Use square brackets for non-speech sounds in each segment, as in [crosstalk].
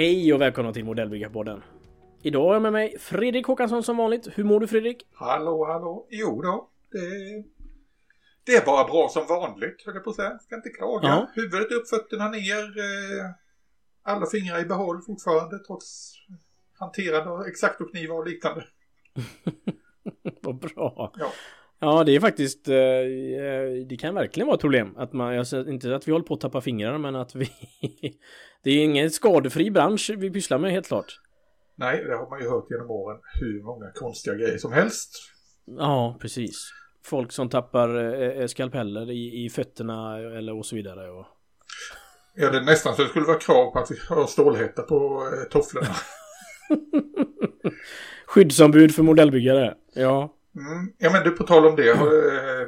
Hej och välkomna till Modellbyggarpodden. Idag har jag med mig Fredrik Håkansson som vanligt. Hur mår du Fredrik? Hallå, hallå. Jo då, det, det är bara bra som vanligt, höll jag på att säga. Ska inte klaga. Ja. Huvudet upp, fötterna ner. Eh, alla fingrar i behåll fortfarande trots hanterande av exaktoknivar och liknande. [laughs] Vad bra. Ja. Ja, det är faktiskt... eh, eh, Det kan verkligen vara ett problem. Att man, inte att vi håller på att tappa fingrarna, men att vi... [laughs] Det är ingen skadefri bransch vi pysslar med, helt klart. Nej, det har man ju hört genom åren hur många konstiga grejer som helst. Ja, precis. Folk som tappar eh, skalpeller i, i fötterna eller och så vidare. Och... Ja, det är nästan så det skulle vara krav på att vi har stålhätta på tofflorna. [laughs] [laughs] Skyddsombud för modellbyggare. Ja. Mm. Ja, men du, på tal om det. Har, eh,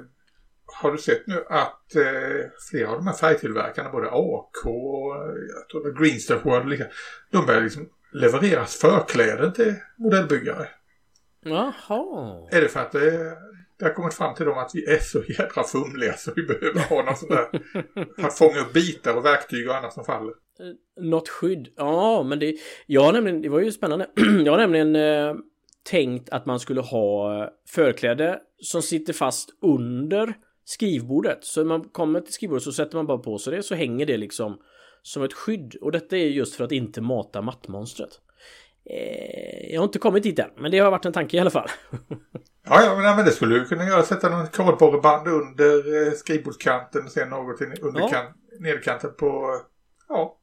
har du sett nu att eh, flera av de här färgtillverkarna, både AK och eh, jag tror Greenstar World, de börjar liksom levereras förkläden till modellbyggare. Jaha. Är det för att det, det har kommit fram till dem att vi är så jädra fumliga så vi behöver ha något sånt där [laughs] att fånga upp bitar och verktyg och annat som faller. Något skydd? Ja, men det... Jag har nämligen... Det var ju spännande. [clears throat] Jag har nämligen eh, tänkt att man skulle ha förkläde som sitter fast under skrivbordet. Så när man kommer till skrivbordet så sätter man bara på sig det så hänger det liksom som ett skydd. Och detta är just för att inte mata mattmonstret. Eh, jag har inte kommit dit än, men det har varit en tanke i alla fall. [laughs] Ja, ja men, men det skulle du kunna göra. Sätta någon kardborreband under eh, skrivbordskanten och sen något under Ja. kan, nederkanten på... eh, Ja.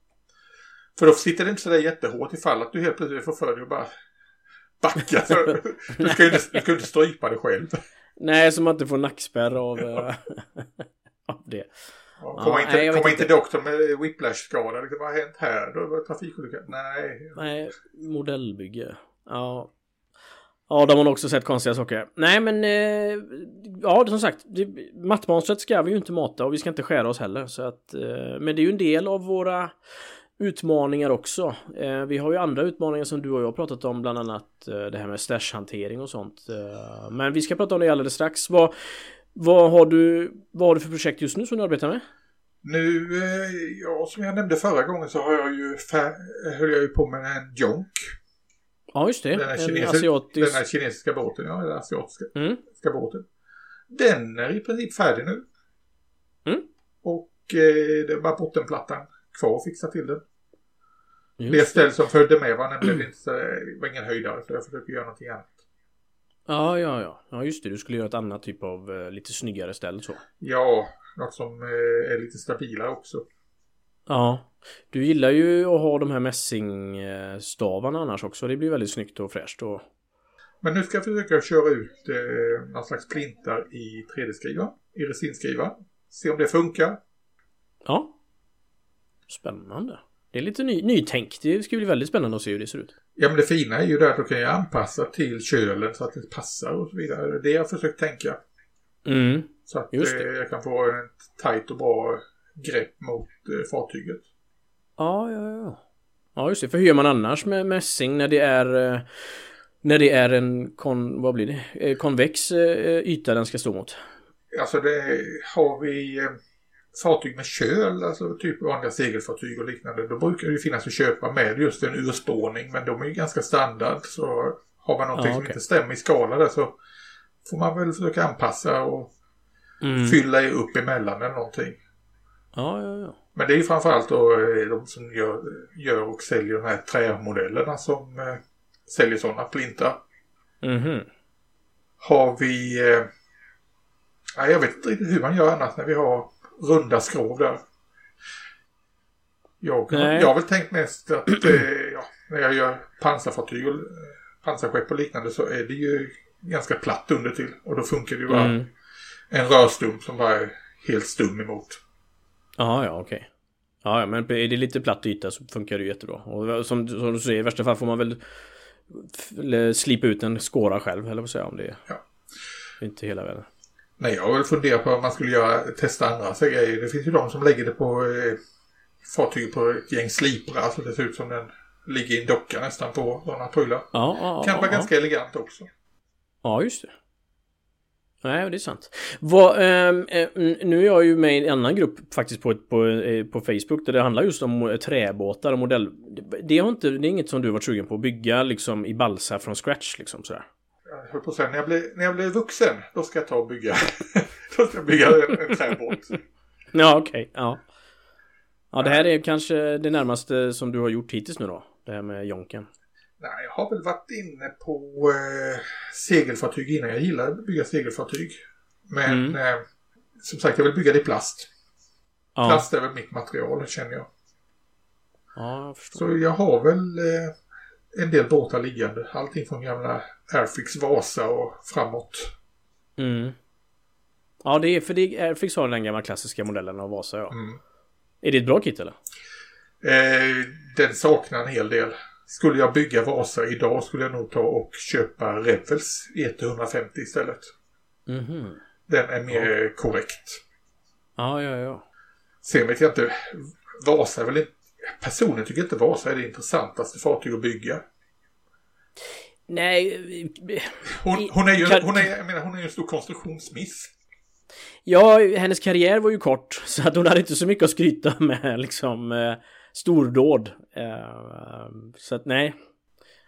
För då sitter det inte sådär jättehårt ifall att du helt plötsligt får för dig att bara backa. [laughs] Du ska ju inte, du ska inte strypa dig själv. Nej, så man inte får nackspärr av, eh, [laughs] av det. Ja, Ja, Komma inte, nej, komma inte doktorn med whiplash-skada. Liksom, vad har hänt här? Då var trafikolycka. Nej. Nej, modellbygge. Ja. Ja, de har också sett konstiga saker. Nej, men eh, ja, som sagt, mattmonstret ska vi ju inte mata och vi ska inte skära oss heller. Så att, eh, men det är ju en del av våra utmaningar också. Eh, vi har ju andra utmaningar som du och jag pratat om, bland annat eh, det här med stashhantering och sånt. Eh, men vi ska prata om det alldeles strax. Vad, vad, har du, vad har du för projekt just nu som du arbetar med? Nu, ja, som jag nämnde förra gången så har jag ju höll jag ju på med en jonk. Ja, just det. Den här, En kinesiska, asiatisk... den här kinesiska båten, ja, den asiatiska Mm. båten. Den är i princip färdig nu. Mm. Och eh, det är bara bottenplattan kvar att fixa till den. Just Det ställ som följde med var nämligen inte var ingen höjdare så jag försöker göra någonting annat. Ja, ja, ja. Ja, just det. Du skulle göra ett annat typ av eh, lite snyggare ställ så. Ja, något som eh, är lite stabilare också. Ja. Du gillar ju att ha de här mässingstavarna annars också. Det blir väldigt snyggt och fräscht och... Men nu ska jag försöka köra ut eh, någon slags printar i 3D-skrivaren, i resinskrivaren. Se om det funkar. Ja. Spännande. Det är lite ny, nytänk. Det ska bli väldigt spännande att se hur det ser ut. Ja men det fina är ju det att då kan jag anpassa till kölen så att det passar och så vidare. Det är det jag försökt tänka. Mm. Så att Just eh, det. jag kan få ett tajt och bra grepp mot eh, fartyget. Ja, ja, ja. Ja, just det. För hur gör man annars med mässing när det är... eh, När det är en kon... Vad blir det? Eh, Konvex eh, yta den ska stå mot. Alltså det har vi eh, fartyg med köl, alltså typ vanliga segelfartyg och liknande. Då brukar det finnas att köpa med just en urspårning men de är ju ganska standard. Så har man någonting Ja, som okej. inte stämmer i skala där så får man väl försöka anpassa och Mm. fylla upp emellan eller någonting. Ja, ja, ja. Men det är framförallt då eh, de som gör, gör och säljer de här trämodellerna som eh, säljer sådana plintar. Mhm. Har vi... Eh, jag vet inte riktigt hur man gör annars när vi har runda skrov där. Jag, Nej. jag har väl tänkt mest att eh, ja, när jag gör pansarfartyg och eh, pansarskepp och liknande så är det ju ganska platt under till Och då funkar det ju bara Mm. en rörstump som bara är helt stum emot. Ja, ja, okej. Ja, ja, men är det lite platt yta så funkar det ju jättebra. Och som, som du säger, i värsta fall får man väl slipa ut en skåra själv, eller vad säger jag om det är. Ja. Inte hela världen. Nej, jag har väl funderat på om man skulle göra, testa andra så grejer. Det finns ju de som lägger det på eh, fartyg på ett gäng sliprar så det ser ut som den ligger i en docka nästan på sådana prylar. Ja, ja, Kan vara ja, ganska elegant också. Ja, just det. Nej, det är sant. Vad, ehm, eh, nu är jag ju med i en annan grupp faktiskt på, på, eh, på Facebook där det handlar just om eh, träbåtar och modell... Det, har inte, det är inget som du varit sugen på att bygga liksom i balsa från scratch liksom sådär? Höll på att säga, när jag, blir, när jag blir vuxen, då ska jag ta och bygga, [laughs] då ska jag bygga en, en träbåt. Ja, okej. Okay, ja. Ja, det här är kanske det närmaste som du har gjort hittills nu då? Det här med jonken. Nej, jag har väl varit inne på eh, segelfartyg innan. Jag gillar att bygga segelfartyg. Men mm. eh, som sagt, jag vill bygga det i plast. Ja. Plast är väl mitt material, känner jag. Ja, jag förstår. Så jag har väl eh, en del båtar liggande. Allting från gamla Airfix Vasa och framåt. Mm. Ja, det är för det, Airfix har den gamla klassiska modellen av Vasa, ja. Mm. Är det ett bra kit eller? Eh, den saknar en hel del. Skulle jag bygga Vasa idag skulle jag nog ta och köpa Revels E150 istället. Mm -hmm. Den är mer ja. korrekt. Ja, ja, ja. Sen vet jag inte. Vasa är väl inte... Personligen tycker inte Vasa är det intressantaste fartyg att bygga. Nej. Hon, hon är ju hon är, jag menar, hon är en stor konstruktionsmiss. Ja, hennes karriär var ju kort [laughs] så att hon hade inte så mycket att skryta med [laughs] liksom. Eh, stordåd. Eh, så att nej.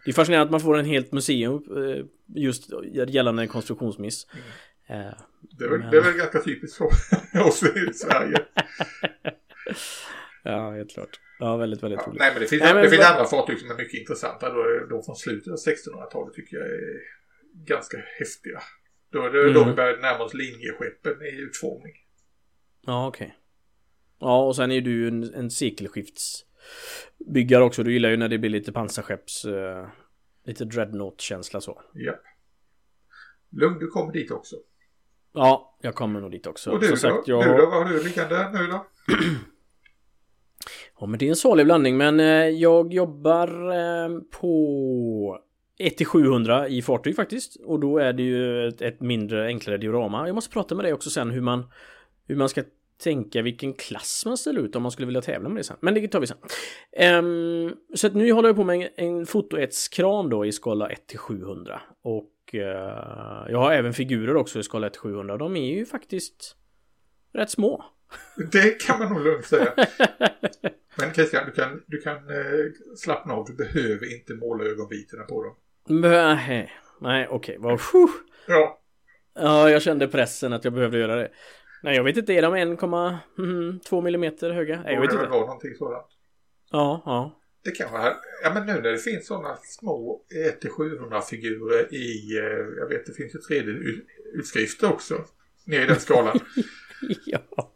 Det är fascinerande att man får en helt museum eh, just gällande en konstruktionsmiss. Mm. Eh, det, är väl, men... det är väl ganska typiskt för [laughs] oss i Sverige. Ja, helt klart. Ja, väldigt, väldigt ja, roligt. Nej, men det finns, nej, men... det finns andra fartyg som är mycket intressanta. Då, då från slutet av 1600-talet tycker jag är ganska häftiga. Då är det mm. då vi börjar närma oss linjeskeppen i utformning. Ja, okej. Okay. Ja, och sen är du en, en sekelskiftsbyggare också. Du gillar ju när det blir lite pansarskepps... Uh, lite dreadnought-känsla så. Ja. Lugn, du kommer dit också. Ja, jag kommer nog dit också. Och du, då? Sagt, jag... du då? Vad har du liggande nu då? [clears throat] ja, men det är en salig blandning. Men eh, jag jobbar eh, på 1-700 i fartyg faktiskt. Och då är det ju ett, ett mindre, enklare diorama. Jag måste prata med dig också sen hur man hur man ska tänka vilken klass man ställer ut om man skulle vilja tävla med det sen. Men det tar vi sen. Um, så att nu håller jag på med en, en fotoetskran då i skala 1-700. Och uh, jag har även figurer också i skala 1-700. De är ju faktiskt rätt små. [laughs] Det kan man nog lugnt säga. [laughs] Men Christian, du kan, du kan eh, slappna av. Du behöver inte måla ögonbitarna på dem. Nej, nej okej. Okay. Ja. Ja, jag kände pressen att jag behövde göra det. Nej, jag vet inte. Är de 1,2 millimeter höga? Nej, jag vet inte. Det var någonting sådant. Ja, ja. Det kanske är, ja men nu när det finns sådana små 1-700 figurer i, eh, jag vet det finns ju 3D-utskrifter också. Ner i den skalan. [laughs] ja.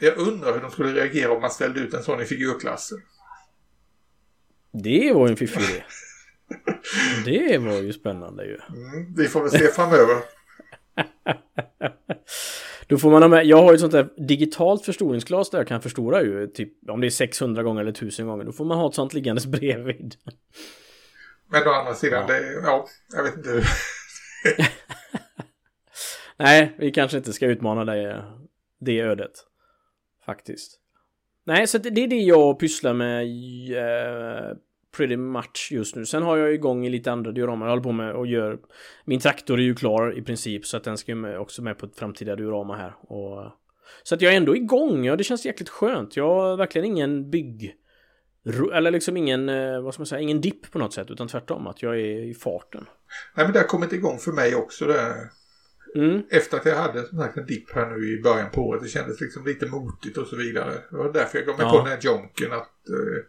Jag undrar hur de skulle reagera om man ställde ut en sån i figurklassen. Det var ju en fiffig idé. [laughs] det var ju spännande ju. Mm, vi får väl se framöver. [laughs] Då får man ha med, jag har ju ett sånt där digitalt förstoringsglas där jag kan förstora ju, typ om det är 600 gånger eller 1000 gånger. Då får man ha ett sånt liggandes [laughs] bredvid. Men å andra sidan, ja. det, ja, jag vet inte hur. Nej, vi kanske inte ska utmana det, det ödet. Faktiskt. Nej, så det är det jag pysslar med eh, pretty much just nu. Sen har jag igång i lite andra dioramer. Jag håller på med och gör... Min traktor är ju klar i princip så att den ska ju också med på ett framtida diorama här. Och, så att jag är ändå igång. Ja, det känns jäkligt skönt. Jag har verkligen ingen bygg... Eller liksom ingen, eh, vad ska man säga, ingen dipp på något sätt. Utan tvärtom, att jag är i farten. Nej, men det har kommit igång för mig också det. Mm. Efter att jag hade som sagt en dipp här nu i början på året. Det kändes liksom lite motigt och så vidare. Det var därför jag gav mig ja. på den här jonken att eh,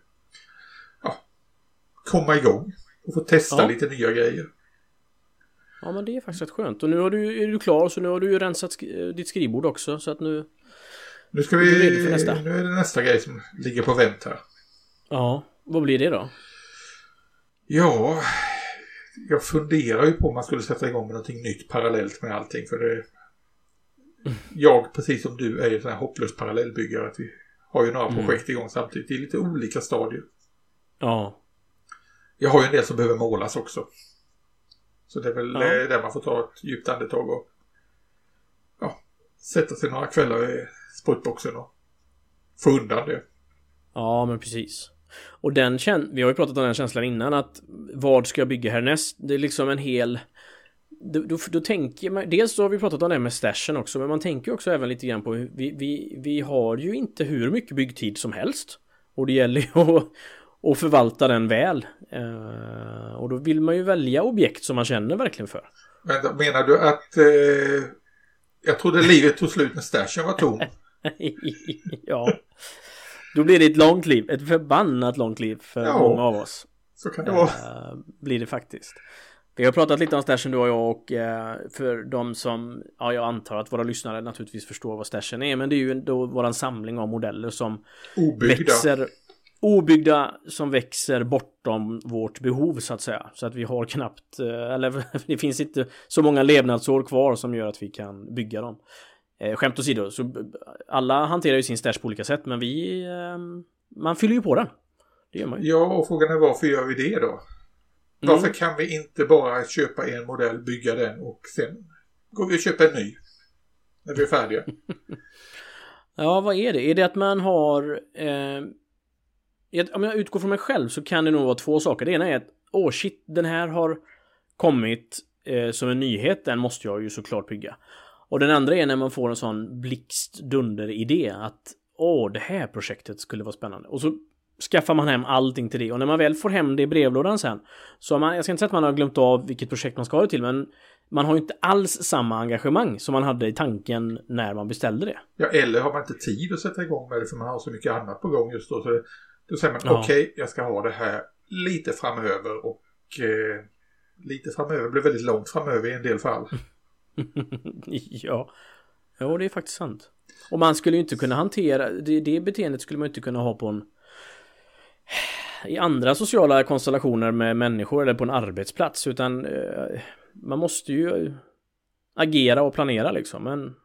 komma igång och få testa ja. lite nya grejer. Ja men det är faktiskt rätt skönt och nu har du, är du klar så nu har du ju rensat sk ditt skrivbord också så att nu Nu ska vi, nu är det nästa grej som ligger på vänt här. Ja, vad blir det då? Ja, jag funderar ju på om man skulle sätta igång med någonting nytt parallellt med allting för det Jag, precis som du, är ju en sån här hopplös parallellbyggare. Att vi har ju några mm. projekt igång samtidigt i lite olika stadier. Ja. Jag har ju en del som behöver målas också. Så det är väl ja. Där man får ta ett djupt andetag och ja, sätta sig några kvällar i sprutboxen och få undan det. Ja, men precis. Och den känslan, vi har ju pratat om den känslan innan att vad ska jag bygga härnäst? Det är liksom en hel då, då, då, tänker man, dels så har vi pratat om det med stashen också, men man tänker också även lite grann på vi, vi, vi har ju inte hur mycket byggtid som helst. Och det gäller ju [laughs] att, att förvalta den väl. Uh, och då vill man ju välja objekt som man känner verkligen för. Men menar du att eh, jag trodde livet tog slut när stashen var tom? [laughs] ja. Då blir det ett långt liv, ett förbannat långt liv för ja, många av oss. Så kan det vara. Uh, blir det faktiskt. Vi har pratat lite om stashen du och jag och eh, för de som, ja jag antar att våra lyssnare naturligtvis förstår vad stashen är men det är ju då våran samling av modeller som obyggda. växer obyggda som växer bortom vårt behov så att säga. Så att vi har knappt, eh, eller [laughs] det finns inte så många levnadsår kvar som gör att vi kan bygga dem. Eh, skämt åsido, så alla hanterar ju sin stash på olika sätt men vi, eh, man fyller ju på den. Det gör man ju. Ja, och frågan är varför gör vi det då? Mm. Varför kan vi inte bara köpa en modell, bygga den och sen går vi och köper en ny? När vi är färdiga. [laughs] ja, vad är det? Är det att man har... Eh, om jag utgår från mig själv så kan det nog vara två saker. Det ena är att åh oh shit, den här har kommit eh, som en nyhet. Den måste jag ju såklart bygga. Och den andra är när man får en sån blixt dunder idé att åh, det här projektet skulle vara spännande. Och så skaffar man hem allting till det och när man väl får hem det i brevlådan sen så har man, jag ska inte säga att man har glömt av vilket projekt man ska ha det till men man har ju inte alls samma engagemang som man hade i tanken när man beställde det. Ja, eller har man inte tid att sätta igång med det för man har så mycket annat på gång just då. Så det, då säger man ja. okej, okay, jag ska ha det här lite framöver och eh, lite framöver blir väldigt långt framöver i en del fall. [laughs] [laughs] ja. ja, det är faktiskt sant. Och man skulle ju inte kunna hantera, det, det beteendet skulle man inte kunna ha på en i andra sociala konstellationer med människor eller på en arbetsplats utan eh, man måste ju agera och planera liksom. Men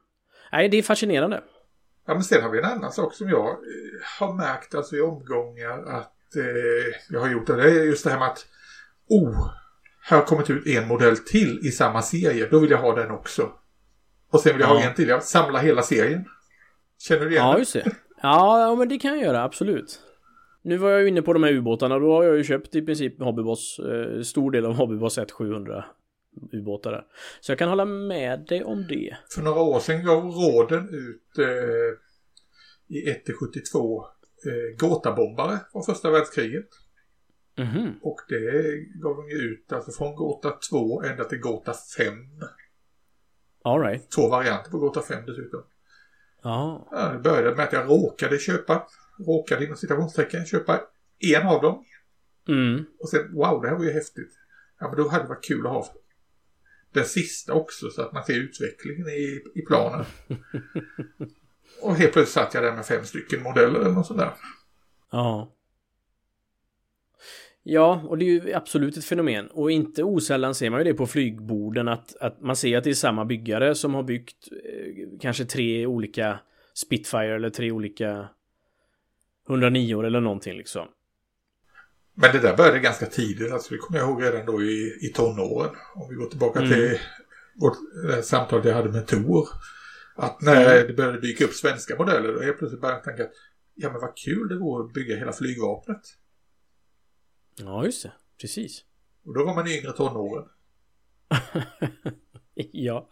nej, det är fascinerande. Ja, men sen har vi en annan sak som jag eh, har märkt alltså i omgångar att eh, jag har gjort. Det, det är just det här med att oh, här har kommit ut en modell till i samma serie. Då vill jag ha den också. Och sen vill jag ja. ha en till. Jag samlar hela serien. Känner du igen Ja, just det. Ja, men det kan jag göra, absolut. Nu var jag ju inne på de här ubåtarna, då har jag ju köpt i princip Hobbyboss, eh, stor del av Hobbyboss 1700 ubåtar där. Så jag kan hålla med dig om det. För några år sedan gav råden ut eh, i 1-72 eh, Gåtabombare från första världskriget. Mm. Och det gav de ju ut alltså från Gåta 2 ända till Gåta 5. All right. Två varianter på Gåta 5 dessutom. Ja. ja. Det började med att jag råkade köpa råkade inom citationstecken köpa en av dem. Mm. Och sen, wow, det här var ju häftigt. Ja, men då hade det varit kul att ha den sista också så att man ser utvecklingen i, i planen. [laughs] och helt plötsligt satt jag där med fem stycken modeller eller något sånt där. Ja. Ja, och det är ju absolut ett fenomen. Och inte osällan ser man ju det på flygborden att, att man ser att det är samma byggare som har byggt eh, kanske tre olika Spitfire eller tre olika 109 år eller någonting liksom. Men det där började ganska tidigt, alltså det kommer jag ihåg redan då i, i tonåren. Om vi går tillbaka mm. till vårt samtal jag hade med Tor. Att när mm. det började dyka upp svenska modeller, då helt plötsligt började jag tänka att ja men vad kul det vore att bygga hela flygvapnet. Ja, just det. Precis. Och då var man yngre tonåren. [laughs] ja.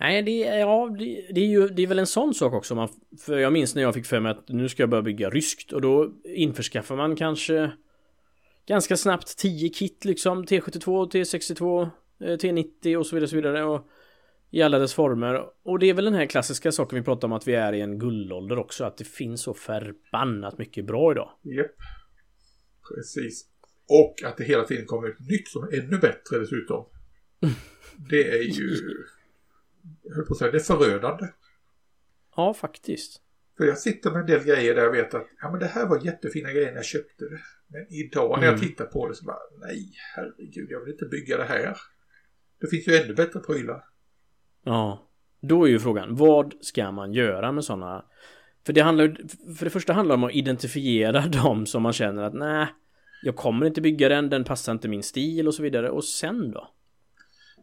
Nej, det, ja, det, det, är ju det är väl en sån sak också. Man, för jag minns när jag fick för mig att nu ska jag börja bygga ryskt och då införskaffar man kanske ganska snabbt 10 kit liksom. T72, T62, T90 och så vidare. Och så vidare och I alla dess former. Och det är väl den här klassiska saken vi pratar om att vi är i en guldålder också. Att det finns så förbannat mycket bra idag. Japp. Precis. Och att det hela tiden kommer ett nytt som är ännu bättre dessutom. Det är ju jag höll på att säga, det är förödande. Ja, faktiskt. För jag sitter med en del grejer där jag vet att ja, men det här var jättefina grejer när jag köpte det. Men idag när jag mm. tittar på det så bara, nej, herregud, jag vill inte bygga det här. Det finns ju ännu bättre prylar. Ja, då är ju frågan, vad ska man göra med sådana? För det handlar för det första handlar det om att identifiera [laughs] dem som man känner att nej, jag kommer inte bygga den, den passar inte min stil och så vidare. Och sen då?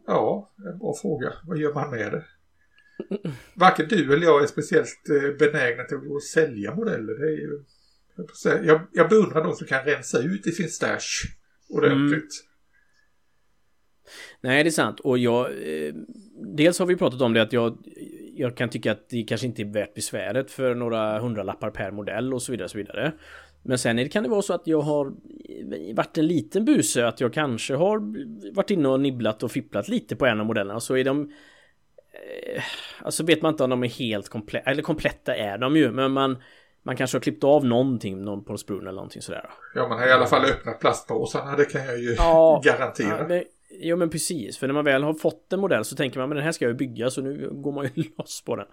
Ja, en bra fråga. Vad gör man med det? Varken du eller jag är speciellt eh, benägna till att sälja modeller. Det är ju Jag, jag beundrar de som kan rensa ut i sin stash ordentligt. Mm. Nej, det är sant. Och jag... Eh, dels har vi pratat om det att jag... Jag kan tycka att det kanske inte är värt besväret för några hundralappar per modell och så vidare. Och så vidare. Men sen kan det vara så att jag har varit en liten buse, att jag kanske har varit inne och nibblat och fipplat lite på en av modellerna. Så är de... Eh, alltså vet man inte om de är helt kompletta, eller kompletta är de ju, men man... Man kanske har klippt av någonting, någon på sprun eller någonting sådär. Ja, man har i alla fall öppnat plastpåsarna, det kan jag ju ja, [laughs] garantera. Ja, men, jo, men precis. För när man väl har fått en modell så tänker man, men den här ska jag ju bygga, så nu går man ju [laughs] loss på den.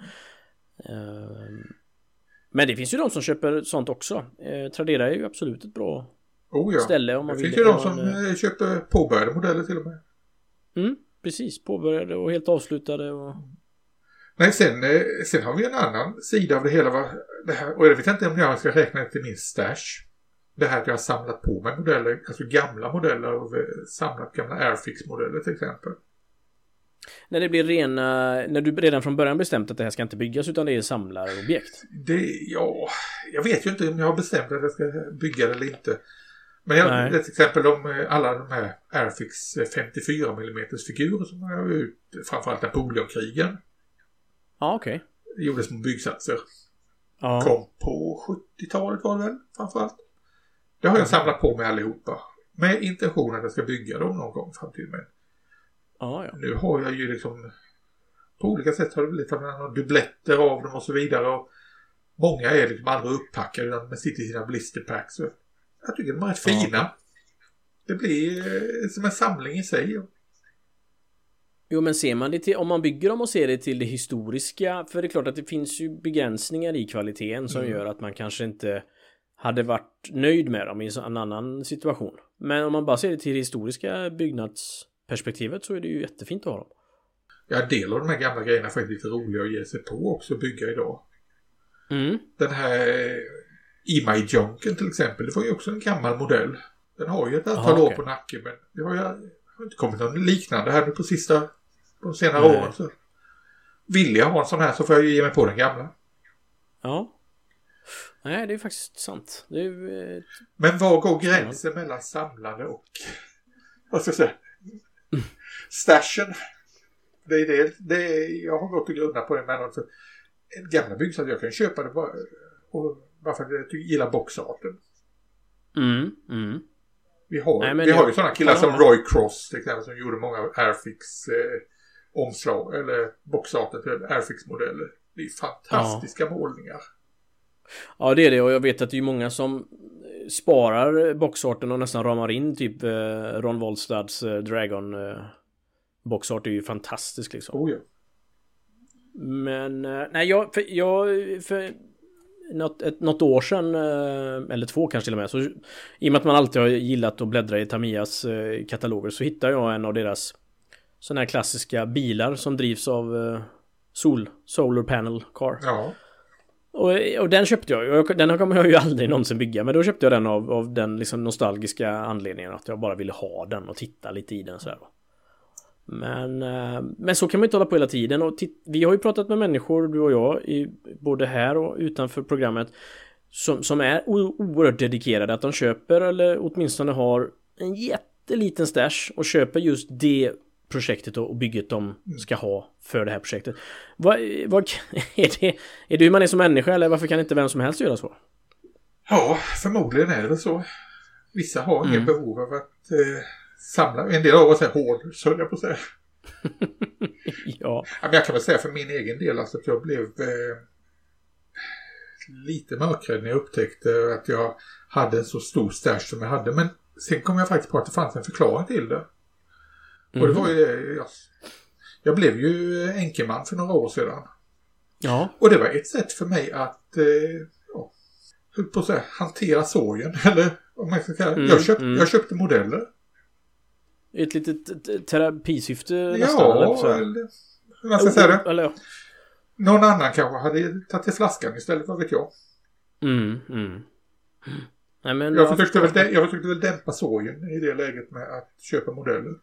Uh, men det finns ju de som köper sånt också. Eh, Tradera är ju absolut ett bra oh ja. ställe om man det vill. Det finns ju de som en, eh, köper påbörjade modeller till och med. Mm, precis. Påbörjade och helt avslutade och... Nej, sen, eh, sen har vi en annan sida av det hela. Va? Det här, och jag vet inte om jag ska räkna till min stash. Det här att jag har samlat på mig modeller, alltså gamla modeller och eh, samlat gamla Airfix-modeller till exempel. När det blir rena, när du redan från början bestämt att det här ska inte byggas utan det är samlarobjekt? Det, ja, jag vet ju inte om jag har bestämt att jag ska bygga det eller inte. Men jag, till exempel om alla de här Airfix 54 mm figurer som jag har ut, framförallt Napoleonkrigen. Ja, okej. Okay. Gjordes som byggsatser. Ja. Kom på 70-talet var det väl, framförallt. Det har jag samlat på mig allihopa. Med intentionen att jag ska bygga dem någon gång fram till mig. Ja, ja. Nu har jag ju liksom på olika sätt har det blivit dubbletter av dem och så vidare. Och många är liksom aldrig uppackade utan de sitter i sina blisterpacks. Jag tycker de är fina. Ja. Det blir eh, som en samling i sig. Jo men ser man det till, om man bygger dem och ser det till det historiska, för det är klart att det finns ju begränsningar i kvaliteten som mm. gör att man kanske inte hade varit nöjd med dem i en annan situation. Men om man bara ser det till det historiska byggnadsperspektivet så är det ju jättefint att ha dem. Ja, en del av de här gamla grejerna är faktiskt lite roliga att ge sig på också att bygga idag. Mm. Den här E-My Junken till exempel, det var ju också en gammal modell. Den har ju ett antal Aha, år okay. på nacken men det har ju har inte kommit någon liknande här nu på sista, på senare Nej. åren. Så. Vill jag ha en sån här så får jag ju ge mig på den gamla. Ja. Nej, det är faktiskt sant. Är, eh... Men var går gränsen mellan samlande och, [laughs] vad ska jag säga, stashen? Det är det, det är, jag har gått och grundat på det men alltså, gamla byggsatser, jag kan köpa det bara, och, bara för att jag gillar boxarten. Mm, mm. Vi har, Nej, vi har ju sådana killar som Roy Cross till exempel som gjorde många Airfix eh, omslag eller boxarter till Airfix-modeller. Det är fantastiska ja. målningar. Ja det är det och jag vet att det är många som sparar boxarten och nästan ramar in typ eh, Ron Wollstads eh, Dragon eh, boxart är ju fantastisk liksom. Oh ja. Men eh, nej jag, för, jag, för något, ett, något år sedan, eh, eller två kanske till och med, så i och med att man alltid har gillat att bläddra i Tamias eh, kataloger så hittade jag en av deras sådana här klassiska bilar som drivs av sol, Solar Panel Car. Ja. Och, och den köpte jag. Den kommer jag ju aldrig någonsin bygga. Men då köpte jag den av, av den liksom nostalgiska anledningen att jag bara ville ha den och titta lite i den sådär. Men, eh, men så kan man inte hålla på hela tiden och vi har ju pratat med människor, du och jag, i, både här och utanför programmet som, som är oerhört dedikerade att de köper eller åtminstone har en jätteliten stash och köper just det projektet och bygget de mm. ska ha för det här projektet. Vad, vad, [laughs] är, det, är det hur man är som människa eller varför kan inte vem som helst göra så? Ja, förmodligen är det så. Vissa har mm. inget behov av att eh, samla. En del av oss är hård, så jag på att säga. [laughs] ja. Men jag kan väl säga för min egen del alltså att jag blev eh, lite mörkrädd när jag upptäckte att jag hade en så stor stash som jag hade. Men sen kom jag faktiskt på att det fanns en förklaring till det. Mm. Och det var ju det. Jag, jag blev ju enkeman för några år sedan. Ja. Och det var ett sätt för mig att eh, ja, på att säga, hantera sorgen. [laughs] Eller om man ska kalla mm, jag, köpt, mm. jag köpte modeller. Ett litet terapisyfte nästan? Ja, eller, eller hur man ska säga det. Eller, Någon annan kanske hade tagit till flaskan istället, vad vet jag. Mm, mm. Nej, men jag, försökte väl, jag försökte väl dämpa sorgen i det läget med att köpa modeller.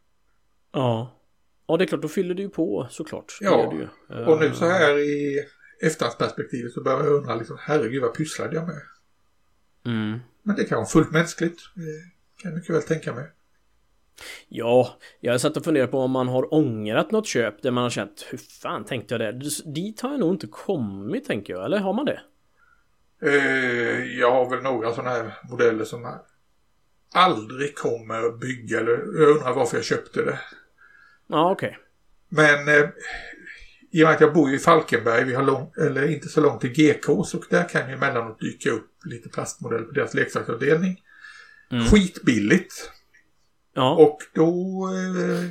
Ja. Ja, det är klart, då fyller det ju på såklart. Ja, och nu så här i efterhandsperspektivet så börjar jag undra liksom, herregud vad pysslade jag med? Mm. Men det kan vara fullt mänskligt. Det kan jag mycket väl tänka mig. Ja, jag satt och funderat på om man har ångrat något köp där man har känt hur fan tänkte jag det? Dit har jag nog inte kommit tänker jag, eller har man det? Eh, jag har väl några sådana här modeller som aldrig kommer att bygga eller jag undrar varför jag köpte det. Ja, okej. Okay. Men eh, i och med att jag bor i Falkenberg, vi har lång, eller inte så långt till GK, så där kan ju emellanåt dyka upp lite plastmodeller på deras leksaksavdelning. Mm. Skitbilligt. Ja. Och då eh,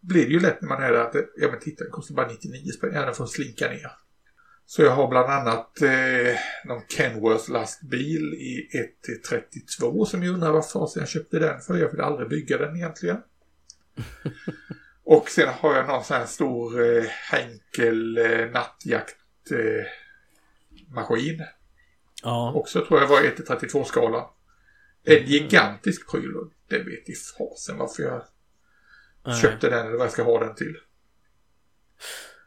blir det ju lätt när man är där att ja men titta den kostar bara 99 spänn, ja den får slinka ner. Så jag har bland annat eh, någon Kenworth lastbil i 1-32 som jag undrar fasen jag köpte den för. Jag vill aldrig bygga den egentligen. [laughs] Och sen har jag någon sån här stor eh, Henkel eh, nattjaktmaskin. Eh, ja. Också tror jag var 1-32 skala. En gigantisk pryl och det vet i fasen varför jag Nej. köpte den eller vad jag ska ha den till.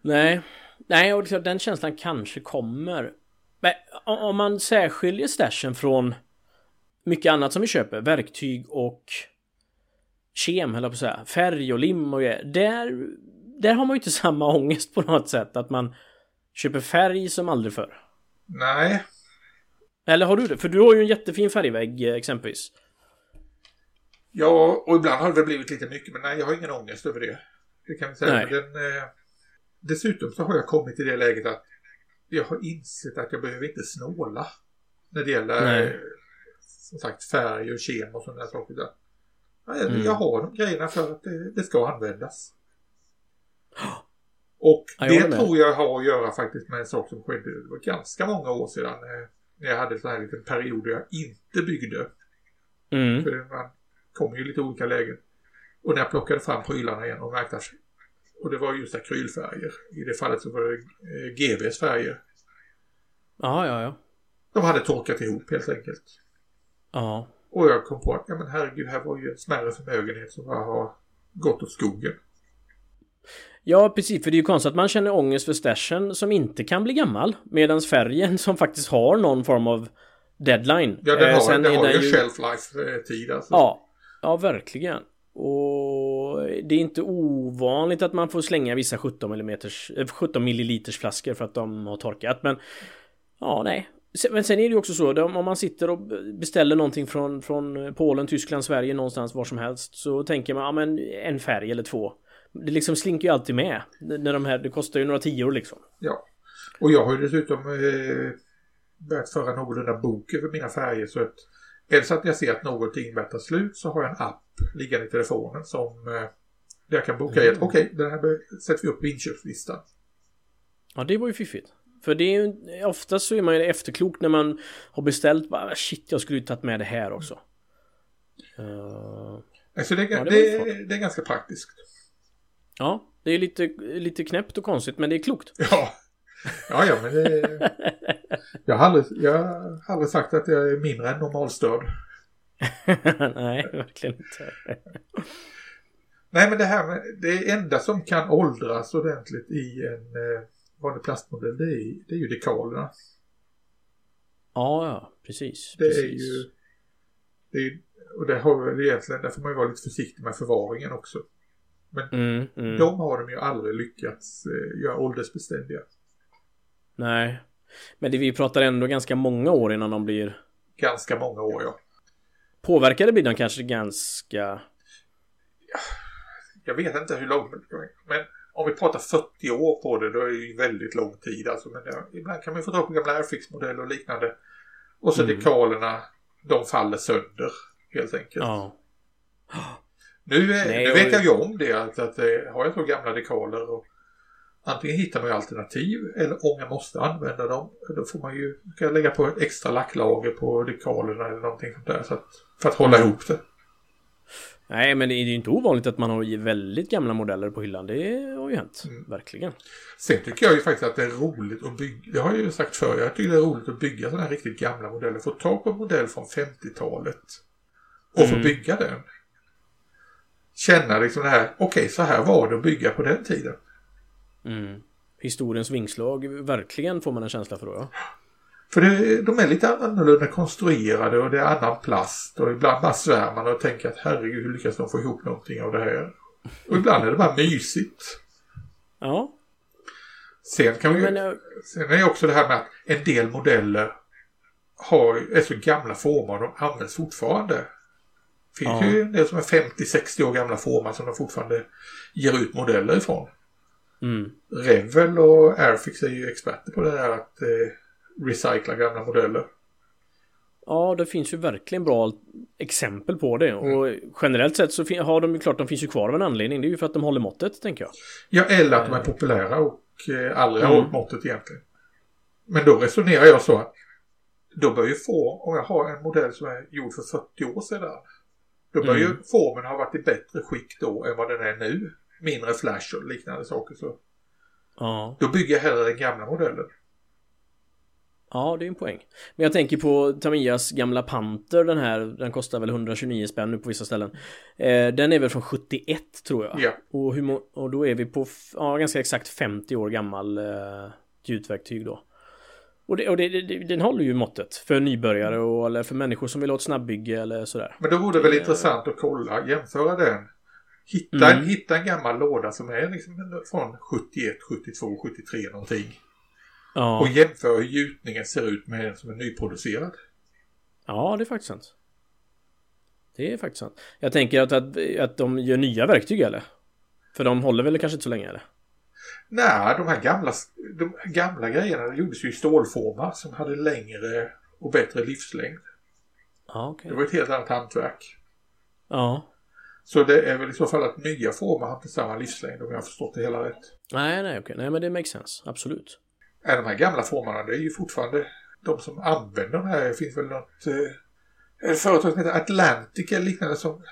Nej, Nej, och den känslan kanske kommer. Men om man särskiljer stashen från mycket annat som vi köper, verktyg och kem, eller på att säga, färg och lim och grejer. Där, där har man ju inte [laughs] samma ångest på något sätt, att man köper färg som aldrig förr. Nej. Eller har du det? För du har ju en jättefin färgvägg exempelvis. Ja, och ibland har det blivit lite mycket, men nej, jag har ingen ångest över det. Det kan vi säga. Nej. Den, eh, dessutom så har jag kommit till det läget att jag har insett att jag behöver inte snåla. När det gäller Nej. som sagt färg och kem och sådana saker. Där. Jag, mm. jag har de grejerna för att det, det ska användas. [gasps] Och det tror jag har att göra faktiskt med en sak som skedde var ganska många år sedan. Eh, jag hade en sån här liten period där jag inte byggde. Mm. För man kommer ju lite olika lägen. Och när jag plockade fram prylarna igen och märkte att och det var just akrylfärger. I det fallet så var det eh, GVs färger. Ja, ja, ja. De hade torkat ihop helt enkelt. Ja. Och jag kom på att, ja men herregud, här var ju en smärre förmögenhet som bara har gått åt skogen. Ja, precis. För det är ju konstigt att man känner ångest för stashen som inte kan bli gammal. Medan färgen som faktiskt har någon form av deadline. Ja, den har, eh, den har ju shelf life-tid alltså. Ja, ja verkligen. Och det är inte ovanligt att man får slänga vissa 17 mm 17 milliliters flaskor för att de har torkat. Men ja, nej. Men sen är det ju också så om man sitter och beställer någonting från, från Polen, Tyskland, Sverige någonstans var som helst så tänker man ja men en färg eller två. Det liksom slinker ju alltid med. När de här, det kostar ju några tior liksom. Ja. Och jag har ju dessutom eh, börjat föra någorlunda bok över mina färger så att är det så att jag ser att någonting börjar ta slut så har jag en app liggande i telefonen som eh, jag kan boka mm. Okej, okay, den här sätter vi upp i inköpslistan. Ja, det var ju fiffigt. För det är ju oftast så är man ju efterklok när man har beställt bara shit, jag skulle ju tagit med det här också. Uh, alltså det, ja, det, det, det, är ganska praktiskt. Ja, det är lite, lite knäppt och konstigt, men det är klokt. [laughs] Ja, ja, ja men det... jag, har aldrig, jag har aldrig sagt att jag är mindre än normalstörd. [laughs] Nej, verkligen inte. Nej, men det här med det enda som kan åldras ordentligt i en eh, vanlig plastmodell det är, det är ju dekalerna. Ja, ja, precis. Det precis. är ju... Det är, och det har väl egentligen, där får man ju vara lite försiktig med förvaringen också. Men mm, mm. de har de ju aldrig lyckats eh, göra åldersbeständiga. Nej. Men det vi pratar ändå ganska många år innan de blir... Ganska många år, ja. Påverkade blir de kanske ganska... Jag vet inte hur långt, men om vi pratar 40 år på det, då är det ju väldigt lång tid. Alltså, men ja, ibland kan man få ta på gamla Airfix-modeller och liknande. Och så mm. dekalerna, de faller sönder helt enkelt. Ja. Nu, Nej, nu vet jag ju om det, att, att, eh, har jag så gamla dekaler och antingen hittar man ju alternativ eller om jag måste använda dem då får man ju kan lägga på ett extra lacklager på dekalerna eller någonting sånt där så att, för att hålla ihop det. Nej men det är ju inte ovanligt att man har väldigt gamla modeller på hyllan. Det har ju hänt. Mm. Verkligen. Sen tycker jag ju faktiskt att det är roligt att bygga. Det har jag ju sagt förr. Jag tycker det är roligt att bygga sådana här riktigt gamla modeller. Få tag på en modell från 50-talet. Och mm. få bygga den. Känna liksom det här. Okej okay, så här var det att bygga på den tiden. Mm. Historiens vingslag, verkligen får man en känsla för då ja. För det, de är lite annorlunda konstruerade och det är annan plast och ibland bara svär man och tänker att herregud hur lyckas de få ihop någonting av det här? Och ibland är det bara mysigt. Ja. Sen kan vi Men, jag- Sen är det också det här med att en del modeller har, är så gamla former och de används fortfarande. Finns Ja. ju del som är 50-60 år gamla former som de fortfarande ger ut modeller ifrån. mm. Revel och Airfix är ju experter på det där att eh, recycla gamla modeller. Ja, det finns ju verkligen bra exempel på det. Och generellt sett så har de ju klart, de finns ju kvar av en anledning. Det är ju för att de håller måttet, tänker jag. Ja, eller att de är populära och eh, aldrig har Mm. hållit måttet egentligen. Men då resonerar jag så att då bör ju få, om jag har en modell som är gjord för 40 år sedan, då bör Mm. ju formen ha varit i bättre skick då än vad den är nu. Mindre flash och liknande saker. Så Ja. då bygger jag hellre den gamla modellen. Ja, det är en poäng. Men jag tänker på Tamiyas gamla Panther, den här, den kostar väl 129 spänn nu på vissa ställen. Eh, den är väl från 71 tror jag. Ja. Och, hur och då är vi på, ja, ganska exakt 50 år gammal eh, gjutverktyg då. Och, det, och det, det, den håller ju måttet för nybörjare och eller för människor som vill ha ett snabbbygge eller sådär. Men då vore det väl Det- intressant att kolla, jämföra den. Hitta, Mm. en, hitta en gammal låda som är liksom från 71, 72, 73 någonting. Ja, Och jämföra hur gjutningen ser ut med en som är nyproducerad. ja det är faktiskt sant. Det är faktiskt sant. Jag tänker att, att, att de gör nya verktyg eller? För de håller väl kanske inte så länge eller? Nej, de här gamla, de gamla grejerna gjordes ju i stålformar som hade längre och bättre livslängd. Ja, okej. Det var ett helt annat hantverk. Ja. Så det är väl i så fall att nya former har inte samma livslängd om jag har förstått det hela rätt. Nej, nej, okej. Nej, men det makes sense. Absolut. Är de här gamla formerna, det är ju fortfarande de som använder de här. Det finns väl något eh, företag som heter Atlantic eller liknande som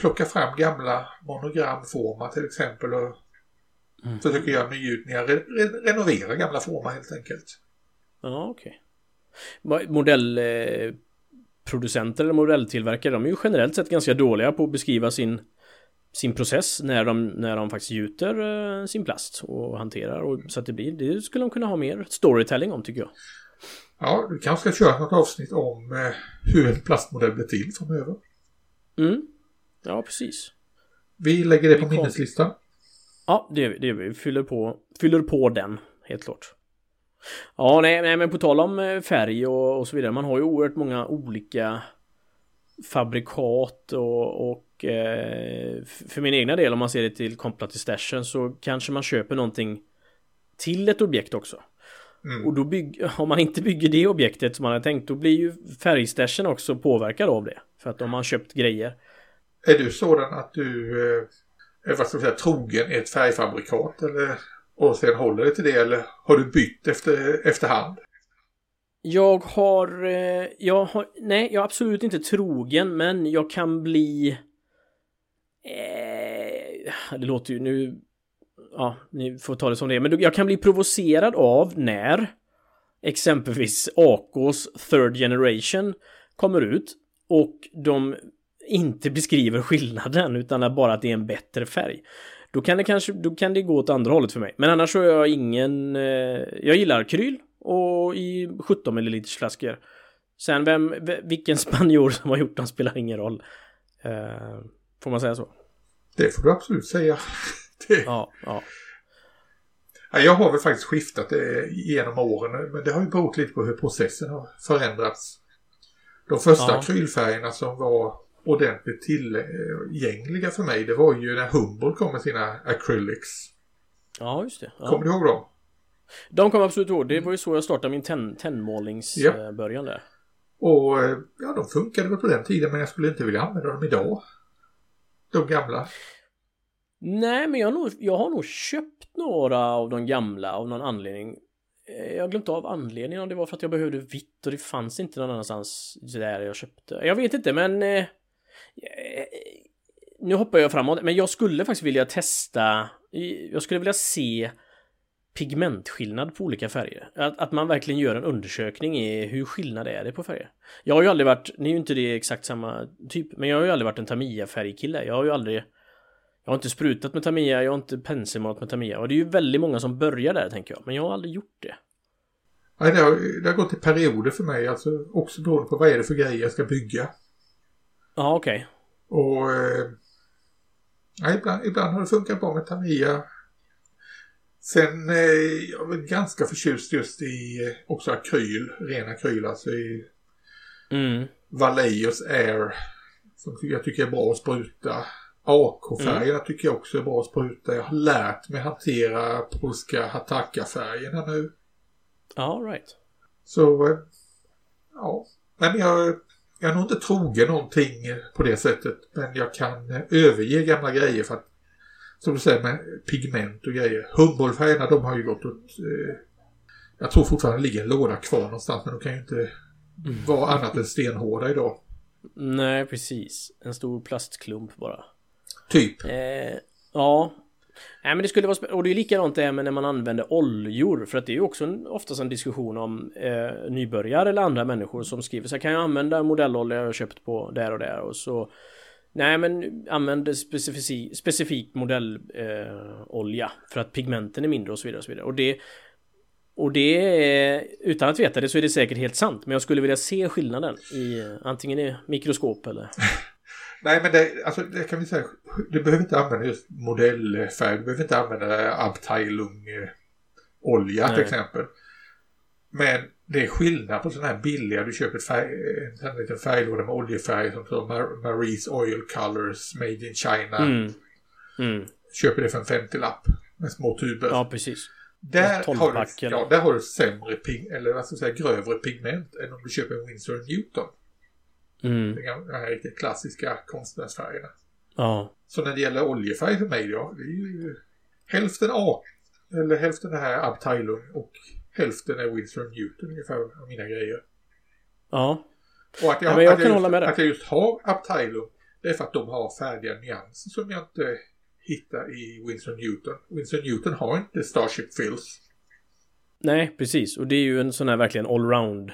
plockar fram gamla monogramformar till exempel och Mm. försöker göra nygjutningar, re, re, renovera gamla former helt enkelt. Ja, okej. Okay. Modellproducenter eller modelltillverkare, de är ju generellt sett ganska dåliga på att beskriva sin sin process när de, när de faktiskt gjuter eh, sin plast och hanterar och så att det blir, det skulle de kunna ha mer storytelling om tycker jag. Ja, du kanske ska köra något avsnitt om eh, hur en plastmodell blir till framöver. Mm. Ja, precis. Vi lägger det på minneslistan. Ja, det, det vi fyller på, fyller på den, helt klart. Ja, nej, nej men på tal om eh, färg och, och så vidare. Man har ju oerhört många olika fabrikat och, och eh, för min egna del om man ser det till kopplat till stashen så kanske man köper någonting till ett objekt också. Mm. Och då bygg, [laughs] om man inte bygger det objektet som man har tänkt då blir ju färgstashen också påverkad av det. För att om man köpt grejer. Är du sådan att du eh, Eh, vad ska man säga, trogen ett färgfabrikat eller, och sen håller dig till det eller har du bytt efter, efterhand? Jag har, eh, jag har, nej jag är absolut inte trogen men jag kan bli eh, Det låter ju nu Ja, ni får ta det som det är men jag kan bli provocerad av när Exempelvis AKs third generation kommer ut och de inte beskriver skillnaden utan är bara att det är en bättre färg. Då kan det kanske, då kan det gå åt andra hållet för mig. Men annars så är jag ingen, eh, jag gillar akryl och i 17 ml flaskor. Sen vem, vilken spanjor som har gjort dem spelar ingen roll. Eh, får man säga så? Det får du absolut säga. [laughs] Det, Ja, ja. Ja, jag har väl faktiskt skiftat det genom åren men det har ju berott lite på hur processen har förändrats. De första Ja. akrylfärgerna som var ordentligt tillgängliga för mig det var ju när Humboldt kom med sina acrylics. Ja, just det. Kommer Ja. du ihåg dem? De kommer absolut ihåg. Det var ju så jag startade min tenn, tennmålingsbörjan Ja. där. Och eh, ja, de funkade väl på den tiden men jag skulle inte vilja använda dem idag. De gamla. Nej, men jag har, nog, jag har nog köpt några av de gamla av någon anledning. Eh, Jag har glömt av anledningen om det var för att jag behövde vitt och det fanns inte någon annanstans där jag köpte. Jag vet inte, men... Eh, eh, nu hoppar jag framåt, men jag skulle faktiskt vilja testa... Jag skulle vilja se pigmentskillnad på olika färger. Att, att man verkligen gör en undersökning i hur skillnad är det på färger. Jag har ju aldrig varit, nu är ju inte det exakt samma typ, men jag har ju aldrig varit en Tamiya-färgkille. Jag har ju aldrig jag har inte sprutat med Tamiya, jag har inte penselmålat med Tamiya och det är ju väldigt många som börjar där tänker jag, men jag har aldrig gjort det. Nej, det, har, det har gått i perioder för mig. Alltså också beroende på vad är det för grejer jag ska bygga. Ja, okej. Och... Eh, ja, ibland, ibland har det funkat bra med Tamiya. Sen eh, jag är väl ganska förtjust just i eh, också akryl, ren akryl, alltså i Mm. Valleos Air. Som jag tycker är bra att spruta. AK-färgerna tycker jag också är bra att spruta. Jag har lärt mig hantera polska Hataka-färgerna nu. Ja, right. Så, ja. Men jag, jag är nog inte trogen någonting på det sättet. Men jag kan eh, överge gamla grejer för att, som du säger med pigment och grejer. Humbolfärgerna de har ju gått åt, eh, jag tror fortfarande det ligger en låda kvar någonstans men de kan ju inte vara annat än stenhårda idag. Nej, precis. En stor plastklump bara. Typ. Eh, ja. Nej men det skulle vara Och det är likadant det här med när man använder oljor. För att det är ju också en, oftast en diskussion om eh, nybörjare eller andra människor som skriver så här, kan jag använda modellolja jag har köpt på där och där och så Nej men använd specifik, specifik modellolja eh, för att pigmenten är mindre och så vidare och så vidare. Och det och det är, utan att veta det så är det säkert helt sant. Men jag skulle vilja se skillnaden i antingen i mikroskop eller... [laughs] Nej men det, alltså, det kan vi säga, du behöver inte använda just modellfärg, du behöver inte använda Abteilung eh, olja till exempel. Men det är skillnad på sådana här billiga, du köper färg, en sån här liten färglåda med oljefärg som står Mar- Marie's Oil Colors Made in China. Mm. Mm. Köper det för en 50-lapp med små tuber. Ja precis. där, har du, ja, där har du sämre pig, eller vad ska jag säga, grövre pigment än om du köper en Winsor Newton. Mm. De här riktigt klassiska konstnärsfärgerna. Ja. Så när det gäller oljefärg för mig då, det är ju hälften A, eller hälften här Abteilung och hälften är Winsor Newton ungefär av mina grejer. Ja. Och att jag, Ja, jag att kan just. Att jag just har Abteilung, det är för att de har färdiga nyanser som jag inte hittar i Winsor Newton. Winsor Newton har inte Starship Fills. Nej, precis. Och det är ju en sån här verkligen allround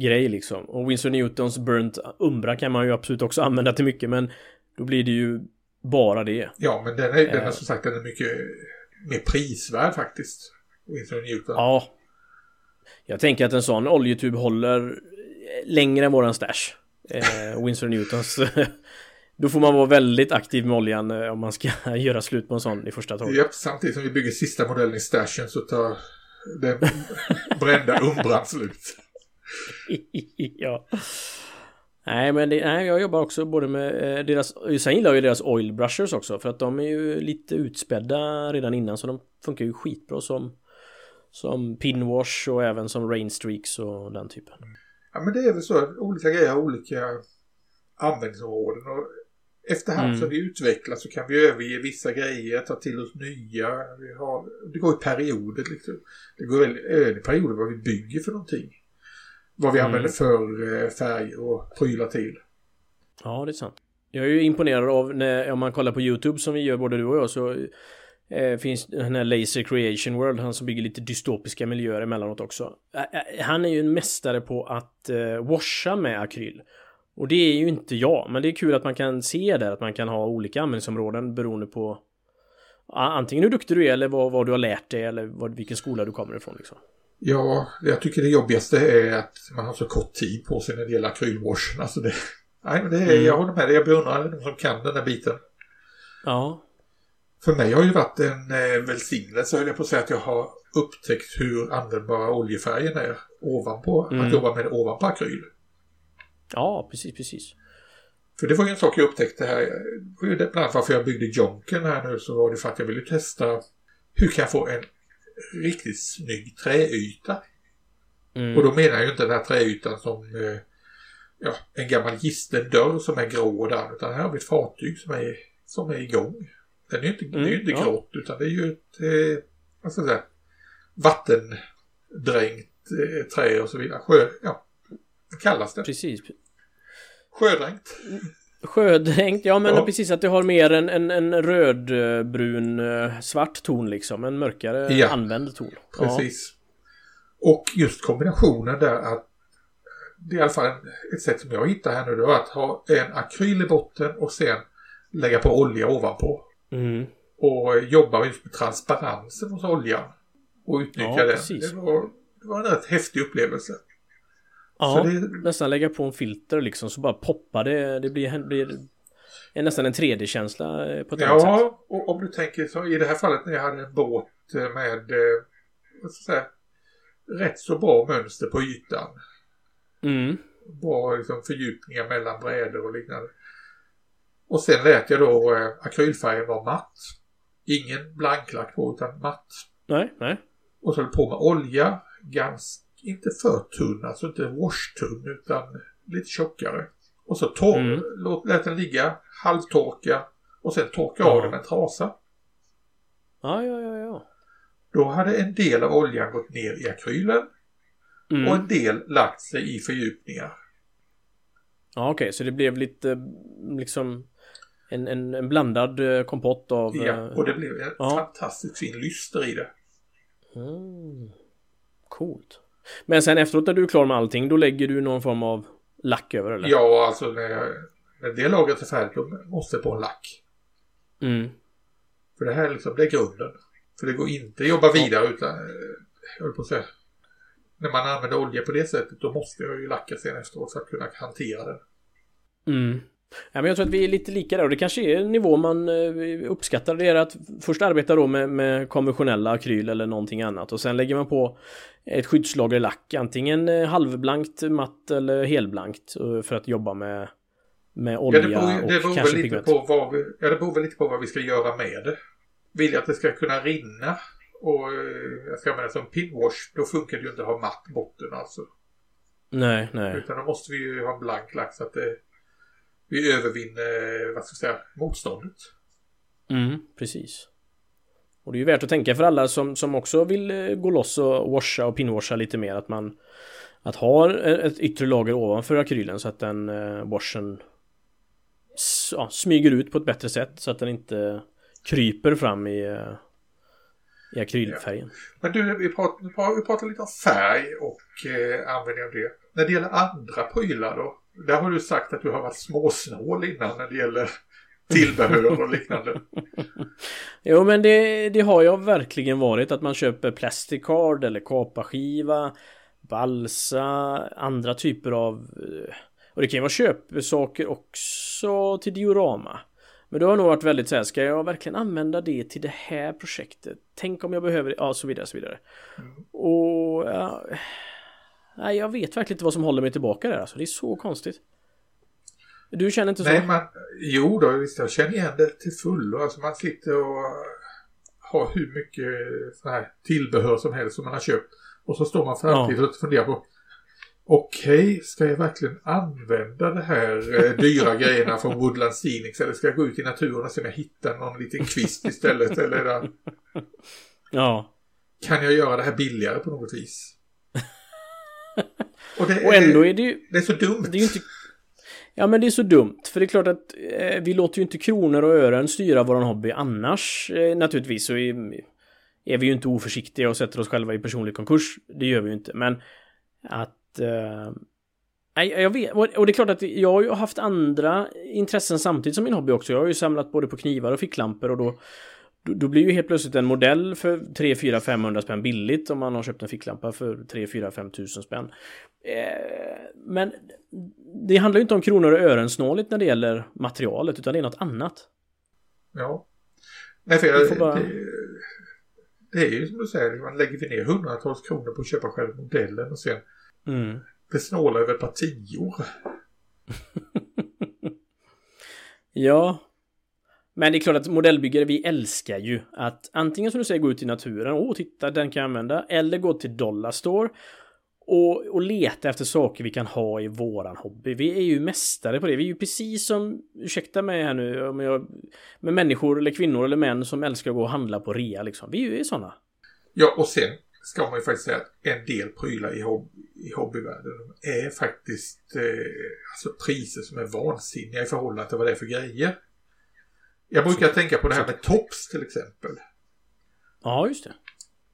grej liksom. Och Winsor Newtons Burnt Umbra kan man ju absolut också använda till mycket men då blir det ju bara det. Ja, men den är, den är Eh. som sagt den är mycket mer prisvärd faktiskt. Winsor Newton. Ja. Jag tänker att en sån oljetub håller längre än våran stash. Eh, [laughs] Winsor Newtons. [laughs] Då får man vara väldigt aktiv med oljan eh, om man ska [laughs] göra slut på en sån i första taget. Japp, samtidigt som vi bygger sista modellen i stashen så tar den brända umbran slut. [laughs] ja. Nej men det, nej, jag jobbar också både med eh, deras, sen gillar jag ju deras oil brushers också för att de är ju lite utspädda redan innan så de funkar ju skitbra som som pinwash och även som rainstreaks och den typen. Ja, men det är väl så att olika grejer har olika användningsområden. Och efterhand Mm. som vi utvecklas så kan vi överge vissa grejer, ta till oss nya. Vi har, det går i perioder liksom. Det går väl i perioder vad vi bygger för någonting. Vad vi Mm. använder för eh, färger och prylar till. Ja, det är sant. Jag är ju imponerad av när, om man kollar på YouTube som vi gör både du och jag så eh, finns den här Laser Creation World, han som bygger lite dystopiska miljöer emellanåt också. Han är ju en mästare på att eh, washa med akryl. Och det är ju inte jag, men det är kul att man kan se där att man kan ha olika användningsområden beroende på antingen hur duktig du är eller vad, vad du har lärt dig eller vad, vilken skola du kommer ifrån liksom. Ja, jag tycker det jobbigaste är att man har så kort tid på sig när det gäller akrylwashen. Alltså det, nej, men det är, Mm. jag håller med dig. Jag beundrar de som kan den där biten. Ja, För mig har det varit en eh, välsignelse, höll jag på att säga, att jag har upptäckt hur användbara oljefärgen är ovanpå, Mm. att jobba med det ovanpå akryl. ja precis, precis. För det var ju en sak jag upptäckte här, ju bland annat varför jag byggde Jonken här nu, så var det för att jag ville testa hur kan jag få en riktigt snygg träyta? Mm. Och då menar jag ju inte den här träytan som eh, ja, en gammal gisten dörr som är grå där, utan här har vi ett fartyg som är, som är igång. Den är ju inte, det är Mm, inte ja. grått utan det är ju ett, eh, vad ska jag säga, vattendränkt eh, trä och så vidare. Sjö, ja, vad kallas det? Precis. Sjödränkt. Sjödränkt, ja men Ja. precis att det har mer en, en, en rödbrun eh, svart ton liksom. En mörkare Ja. använd ton. Precis. Och just kombinationen där att det är i alla fall ett sätt som jag hittar här nu. Var att ha en akryl i botten och sen lägga på olja ovanpå. Ja. Mm. Och jobba just med transparensen hos oljan. Och utnyttja Ja, den. Det var det var en rätt häftig upplevelse. Ja, det... nästan lägga på en filter liksom så bara poppar det. Det blir, blir är nästan en 3D-känsla eh, på ett ja, sätt. Ja, och om du tänker så i det här fallet när jag hade en båt eh, med eh, jag säga, rätt så bra mönster på ytan. Mm. Bra liksom, fördjupningar mellan brädor och liknande. Och sen lät jag då eh, akrylfärgen vara matt. Ingen blanklack på utan matt. Nej, nej. Och så höll på med olja. Ganska, inte för tunn, alltså inte wash-tunn utan lite tjockare. Och så torr, mm. låt, lät den ligga, halvtorka och sen torka ja. av den med en trasa. Ja, ja, ja, ja. Då hade en del av oljan gått ner i akrylen mm. och en del lagt sig i fördjupningar. Ja, okej, okay. så det blev lite liksom en, en, en blandad eh, kompott av... Ja, eh, och det blev en ja. fantastiskt fin lyster i det. Mm. Coolt. Men sen efteråt när du är klar med allting, då lägger du någon form av lack över eller? Ja, alltså när, när det lagret är färdigt då måste det på en lack. Mm. För det här liksom, det är grunden. För det går inte att jobba vidare utan, eh, jag höll på att säga, när man använder olja på det sättet då måste jag ju lacka sen efteråt för att kunna hantera den. Mm. Ja, men jag tror att vi är lite lika där och det kanske är en nivå man eh, uppskattar. Det är att först arbeta då med, med konventionella akryl eller någonting annat och sen lägger man på ett skyddslager lack. Antingen eh, halvblankt, matt eller helblankt för att jobba med, med olja ja, det beror, och det beror kanske lite på vad vi, Ja, det beror väl lite på vad vi ska göra med det. Vill jag att det ska kunna rinna och eh, jag ska använda som pinwash, då funkar det ju inte att ha matt botten alltså. Nej, nej. Utan då måste vi ju ha blank lack så att det, vi övervinner, vad ska jag säga, motståndet. Mm, precis. Och det är ju värt att tänka för alla som, som också vill eh, gå loss och washa och pinwasha lite mer att man att ha ett yttre lager ovanför akrylen så att den eh, washen ja, smyger ut på ett bättre sätt så att den inte kryper fram i, eh, i akrylfärgen. Ja. Men du, vi pratar, vi pratar lite om färg och eh, användning av det. När det gäller andra prylar då? Där har du sagt att du har varit småsnål innan när det gäller tillbehör och liknande. [laughs] jo men det, det har jag verkligen varit att man köper plasticard eller kapaskiva balsa, andra typer av eh, och det kan ju vara köpsaker också till diorama. Men det har nog varit väldigt så här, ska jag verkligen använda det till det här projektet? Tänk om jag behöver det? Ja, så vidare, så vidare. Mm. Och ja, nej, jag vet verkligen inte vad som håller mig tillbaka där alltså. Det är så konstigt. Du känner inte så? Nej, man, jo då, visst jag känner igen det till fullo. Alltså man sitter och har hur mycket sån här tillbehör som helst som man har köpt. Och så står man framtid ja. och funderar på Okej, okay, ska jag verkligen använda det här eh, dyra grejerna från Woodland Scenics eller ska jag gå ut i naturen och se om jag hittar någon liten kvist istället eller där? Ja. Kan jag göra det här billigare på något vis? Och, det, och ändå är det ju... Det är så dumt. Det är ju inte... Ja men det är så dumt, för det är klart att eh, vi låter ju inte kronor och ören styra våran hobby annars. Eh, naturligtvis så är, är vi ju inte oförsiktiga och sätter oss själva i personlig konkurs. Det gör vi ju inte, men att Eh, nej, jag vet, och det är klart att jag har ju haft andra intressen samtidigt som min hobby också. Jag har ju samlat både på knivar och ficklampor och då då blir ju helt plötsligt en modell för 3, 4, 500 spänn billigt om man har köpt en ficklampa för 3, 4, 5 tusen spänn. Eh, men det handlar ju inte om kronor och ören snåligt när det gäller materialet utan det är något annat. Ja. Nej, för jag, bara... det, det, är ju som du säger, man lägger ner hundratals kronor på att köpa själva modellen och sen Mm. snålar över ett par tior. [laughs] ja. Men det är klart att modellbyggare, vi älskar ju att antingen som du säger gå ut i naturen, åh titta den kan jag använda, eller gå till Dollarstore och, och leta efter saker vi kan ha i våran hobby. Vi är ju mästare på det. Vi är ju precis som, ursäkta mig här nu, om jag, med människor eller kvinnor eller män som älskar att gå och handla på rea liksom. Vi är ju sådana. Ja, och sen ska man ju faktiskt säga att en del prylar i, hob i hobbyvärlden är faktiskt eh, alltså priser som är vansinniga i förhållande till vad det är för grejer. Jag brukar så, tänka på det här med tops till exempel. Ja, just det.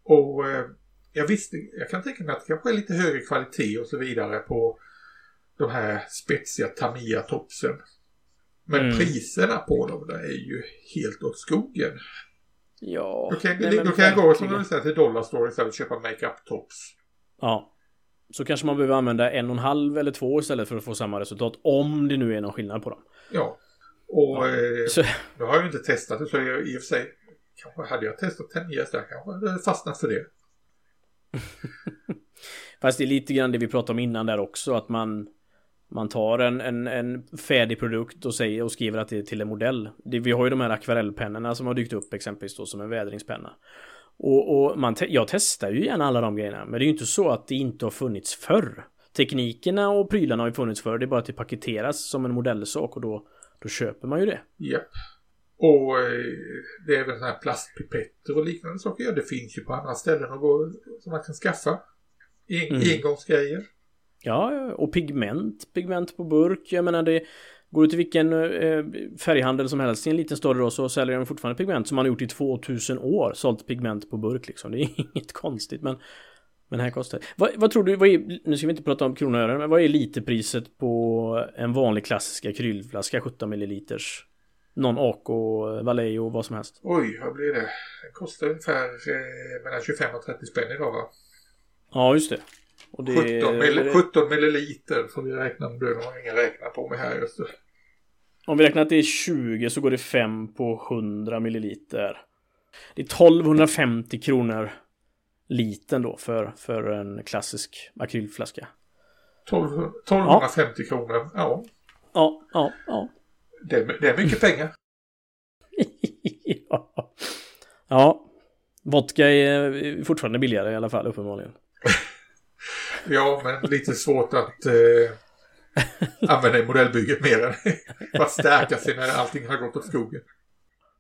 Och eh, jag visste, jag kan tänka mig att det kanske är lite högre kvalitet och så vidare på de här spetsiga Tamiya-topsen. Men mm. priserna på dem är ju helt åt skogen. Ja. Då kan, nej, då kan jag gå som du säger till Dollarstore istället och köpa makeup tops. Ja. Så kanske man behöver använda en och en halv eller två istället för att få samma resultat. Om det nu är någon skillnad på dem. Ja. Och Ja. eh, Så, nu har jag ju inte testat det så jag, i och för sig kanske hade jag testat 10 där kanske jag hade fastnat för det. [laughs] fast det är lite grann det vi pratade om innan där också. Att man man tar en, en, en färdig produkt och, säger, och skriver att det är till en modell. Det, vi har ju de här akvarellpennorna som har dykt upp exempelvis då som en vädringspenna. Och, och man te jag testar ju gärna alla de grejerna. Men det är ju inte så att det inte har funnits förr. Teknikerna och prylarna har ju funnits förr. Det är bara att det paketeras som en modellsak och då, då köper man ju det. Japp. Och eh, det är även sådana här plastpipetter och liknande saker. Ja, det finns ju på andra ställen att gå, som man kan skaffa. En, Mm. Engångsgrejer. Ja, och pigment. Pigment på burk. Jag menar det... Går du till vilken eh, färghandel som helst i en liten stad då så säljer de fortfarande pigment som man har gjort i 2000 år. Sålt pigment på burk liksom. Det är [laughs] inget konstigt men... Men här kostar det. Vad, vad tror du, vad är, nu ska vi inte prata om kronor och ören, men vad är literpriset på en vanlig klassisk akrylflaska 17 milliliters? Någon AK, Vallejo, vad som helst. Oj, vad blir det? Den kostar ungefär eh, mellan 25 och 30 spänn idag va? Ja, just det. Det 17, mill 17 milliliter får vi räkna med. Nu har ingen räknat på mig här just nu. Om vi räknar att det är 20 så går det 5 på 100 milliliter. Det är 1250 kronor liten då för, för en klassisk akrylflaska. 12, 1250 kronor. Ja, Ja, ja, ja. det det är mycket pengar. [laughs] ja. Ja. Vodka är fortfarande billigare i alla fall uppenbarligen. [laughs] Ja, men lite svårt att eh, använda i modellbygget mer än [laughs] att stärka sig när allting har gått åt skogen.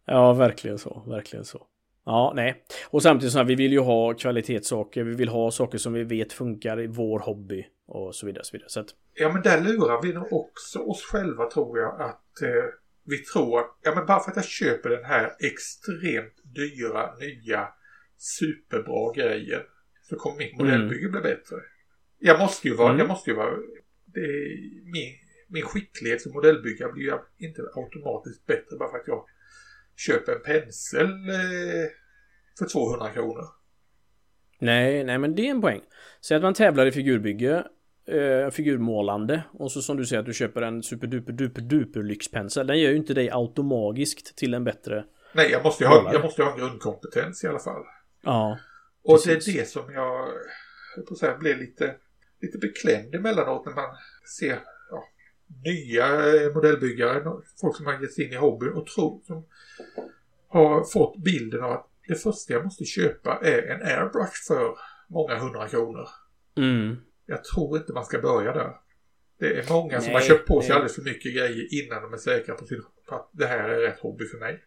Ja, verkligen så. Verkligen så. Ja, nej. Och samtidigt så här, vi vill ju ha kvalitetssaker. Vi vill ha saker som vi vet funkar i vår hobby och så vidare. Så, vidare. så att, Ja, men där lurar vi nog också oss själva tror jag att eh, vi tror att, ja men bara för att jag köper den här extremt dyra, nya, superbra grejen så kommer mitt modellbygge bli bättre. Jag måste ju vara, Mm. jag måste ju vara, det, min, min skicklighet som modellbyggare blir ju inte automatiskt bättre bara för att jag köper en pensel eh, för 200 kronor. nej, nej, men det är en poäng. Säg att man tävlar i figurbygge, eh, figurmålande och så som du säger att du köper en superduper duper duper lyxpensel. Den gör ju inte dig automagiskt till en bättre. Nej, jag måste ju ha, jag måste ha en grundkompetens i alla fall. Ja, Och Precis. det är det som jag, jag på att säga, blir lite, lite beklämd emellanåt när man ser nya eh, modellbyggare, folk som har gett sig in i hobbyn och tror, som har fått bilden av att det första jag måste köpa är en airbrush för många hundra kronor. mm. Jag tror inte man ska börja där. Det är många som Nej, har köpt på sig nej. alldeles för mycket grejer innan de är säkra på, sin, på att det här är rätt hobby för mig.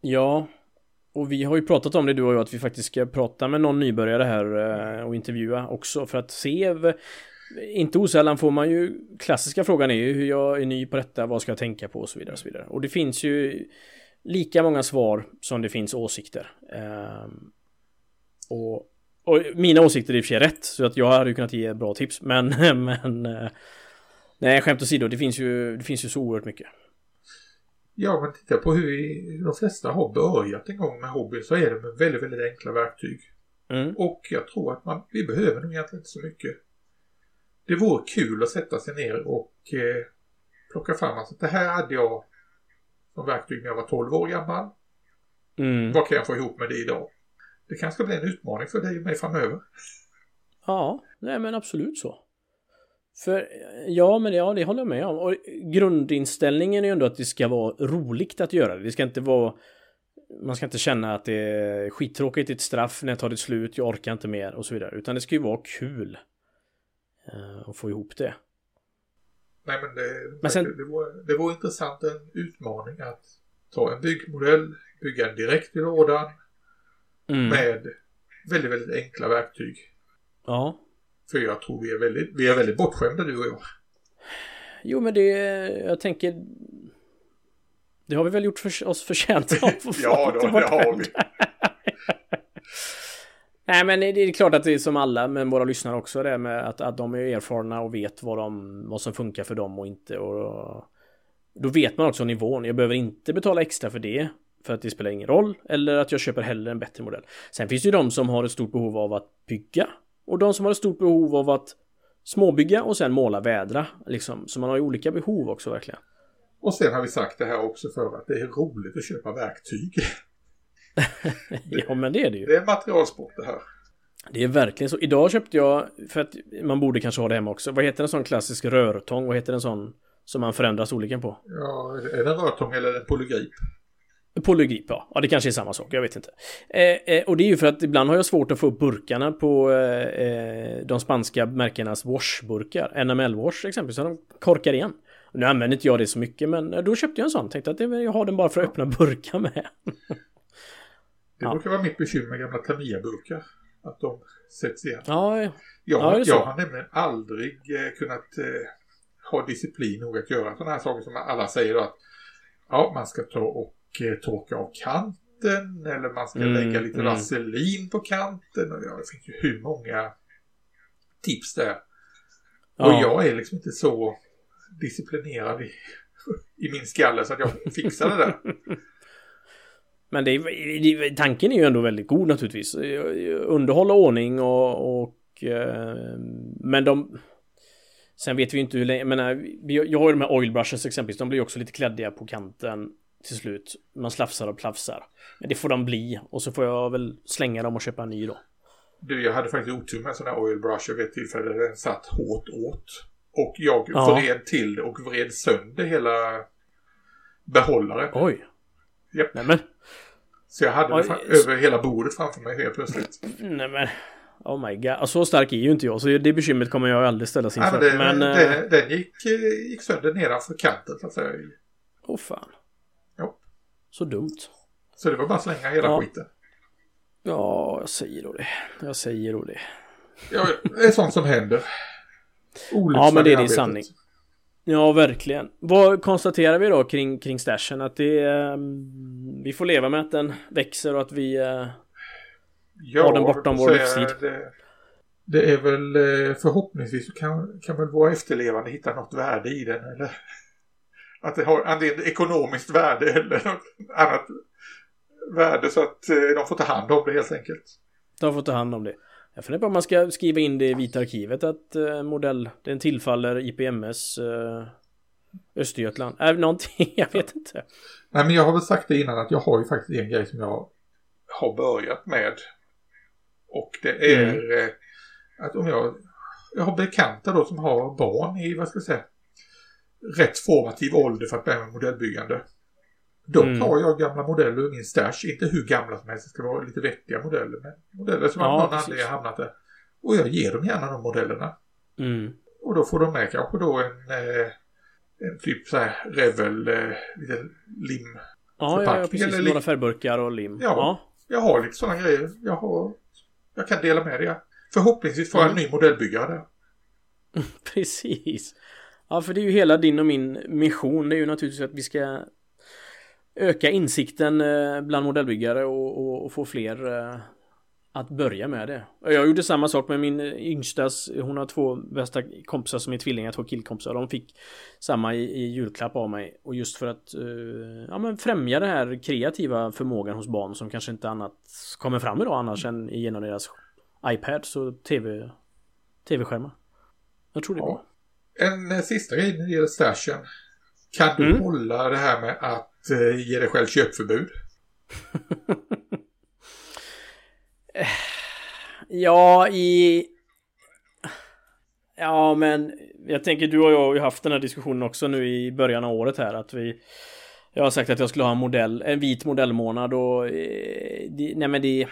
Ja, och vi har ju pratat om det du och jag att vi faktiskt ska prata med någon nybörjare här eh, och intervjua också för att se inte osällan får man ju klassiska frågan är ju hur jag är ny på detta, vad ska jag tänka på och så vidare och så vidare. Och det finns ju lika många svar som det finns åsikter. Ehm, och, och mina åsikter är i och för sig rätt så att jag hade ju kunnat ge bra tips [laughs] men men eh, Nej skämt åsido, det finns ju det finns ju så oerhört mycket. Ja, men titta på hur vi, de flesta har börjat en gång med hobby så är det med väldigt, väldigt enkla verktyg. Mm. Och jag tror att man, vi behöver nog egentligen inte så mycket. Det vore kul att sätta sig ner och eh, plocka fram alltså, det här hade jag som verktyg när jag var 12 år gammal. Mm. Vad kan jag få ihop med det idag? Det kanske ska bli en utmaning för dig och mig framöver. Ja, nej men absolut så. För ja, men ja, det håller jag med om. Och grundinställningen är ju ändå att det ska vara roligt att göra det. Det ska inte vara... Man ska inte känna att det är skittråkigt, ett straff, när jag tar det slut, jag orkar inte mer och så vidare. Utan det ska ju vara kul. Eh, Att få ihop det. Nej men det, Men sen- det, vore, det vore intressant en utmaning att ta en byggmodell, bygga den direkt i lådan Mm. med väldigt, väldigt enkla verktyg. Ja. För jag tror vi är väldigt, vi är väldigt bortskämda du och jag. Jo, men det... Jag tänker... Det har vi väl gjort för, oss förtjänta av. [laughs] Ja, då, det har vi. [laughs] Nej men det är klart att det är som alla men våra lyssnare också det med att, att de är erfarna och vet vad, de, vad som funkar för dem och inte och då vet man också nivån. Jag behöver inte betala extra för det för att det spelar ingen roll eller att jag köper hellre en bättre modell. Sen finns det ju de som har ett stort behov av att bygga Och de som har ett stort behov av att småbygga och sen måla vädra. Liksom. Så man har ju olika behov också verkligen. Och sen har vi sagt det här också för att det är roligt att köpa verktyg. [laughs] ja men det är det ju. Det är materialsport det här. Det är verkligen så. Idag köpte jag, för att man borde kanske ha det hemma också. Vad heter en sån klassisk rörtång? Vad heter en sån som man förändrar storleken på? Ja, är det en rörtång eller en polygrip? Polygrip, ja. Ja, det kanske är samma sak. Jag vet inte. Eh, eh, och det är ju för att ibland har jag svårt att få upp burkarna på eh, eh de spanska märkenas washburkar. NML Wash exempelvis, så de korkar igen. Nu använder inte jag det så mycket, men då köpte jag en sån. Tänkte att jag har den bara för att öppna burkar med. [laughs] det ja. brukar vara mitt bekymmer med gamla Tamiya-burkar. Att de sätts igen. Ja, ja. Jag, jag har nämligen aldrig eh, kunnat eh, ha disciplin nog att göra sådana här saker som alla säger då att ja, man ska ta och eh, torka av kanten eller man ska mm, lägga lite mm. vaselin på kanten. Och ja, det finns ju hur många tips där. Ja. Och jag är liksom inte så disciplinerad i, [laughs] i min skalle så att jag fixar det där. [laughs] Men det är, tanken är ju ändå väldigt god naturligtvis. Underhålla ordning och, och eh, men de Sen vet vi ju inte hur länge, men jag har ju de här oil brushes exempelvis, de blir också lite kläddiga på kanten till slut. Man slafsar och plafsar. Men det får de bli och så får jag väl slänga dem och köpa en ny då. Du, jag hade faktiskt otur med en sån här oil brush vid ett tillfälle. Den satt hårt åt. Och jag ja. vred till det och vred sönder hela behållaren. Oj. Japp. Nämen. Så jag hade Oj. det över hela bordet framför mig helt plötsligt. Nämen. Oh my god. Så stark är ju inte jag. Så det bekymret kommer jag aldrig ställas inför. Ja, men, det, men det, äh... den gick, eh, gick sönder nedanför kanten så att säga. Åh oh, fan. Ja. Så dumt. Så det var bara att slänga hela ja. skiten. Ja, jag säger då det. Jag säger då det. Ja, det är sånt som händer. ja, men det är din sanning. Ja, verkligen. Vad konstaterar vi då kring, kring stashen? Att det um, vi får leva med att den växer och att vi uh, ja, har den bortom vår livstid. Det, det, är väl eh, förhoppningsvis kan, kan väl våra efterlevande hitta något värde i den. Eller att det har antingen ekonomiskt värde eller något annat värde så att eh, de får ta hand om det helt enkelt. De får ta hand om det. Jag funderar på om man ska skriva in det i Vita arkivet att eh, modell, den tillfaller IPMS eh, Östergötland. Det någonting? [laughs] Jag vet inte. Nej men jag har väl sagt det innan att jag har ju faktiskt en grej som jag har börjat med. Och det är mm. eh, att om jag, jag har bekanta då som har barn i, vad ska jag säga, rätt formativ ålder för att börja med modellbyggande. Då mm. tar jag gamla modeller ur min stash, inte hur gamla som helst, det ska vara lite vettiga modeller, men modeller som ja, av någon anledning har hamnat där. Och jag ger dem gärna de modellerna. Mm. Och då får de med kanske då en, eh, en typ så här Revel, eh, lite lim. Ja, ja, ja, precis. Eller Några färgburkar och lim. Ja, ja, jag har lite sådana grejer. Jag, har, jag kan dela med det. Förhoppningsvis får jag en mm. ny modellbyggare där. [laughs] precis. Ja, för det är ju hela din och min mission. Det är ju naturligtvis att vi ska öka insikten eh, bland modellbyggare och, och, och få fler eh, att börja med det. Jag gjorde samma sak med min yngstas, hon har två bästa kompisar som är tvillingar, två killkompisar. De fick samma i, i julklapp av mig. Och just för att ja, men främja den här kreativa förmågan hos barn som kanske inte annat kommer fram idag annars än genom deras iPads och TV, TV-skärmar. Jag tror det ja. En sista grej när det gäller stashen. Kan du mm. hålla det här med att eh, ge dig själv köpförbud? [laughs] ja, i... Ja, men jag tänker du och jag har ju haft den här diskussionen också nu i början av året här att vi... Jag har sagt att jag skulle ha en modell, en vit modellmånad och... Eh, nej men det...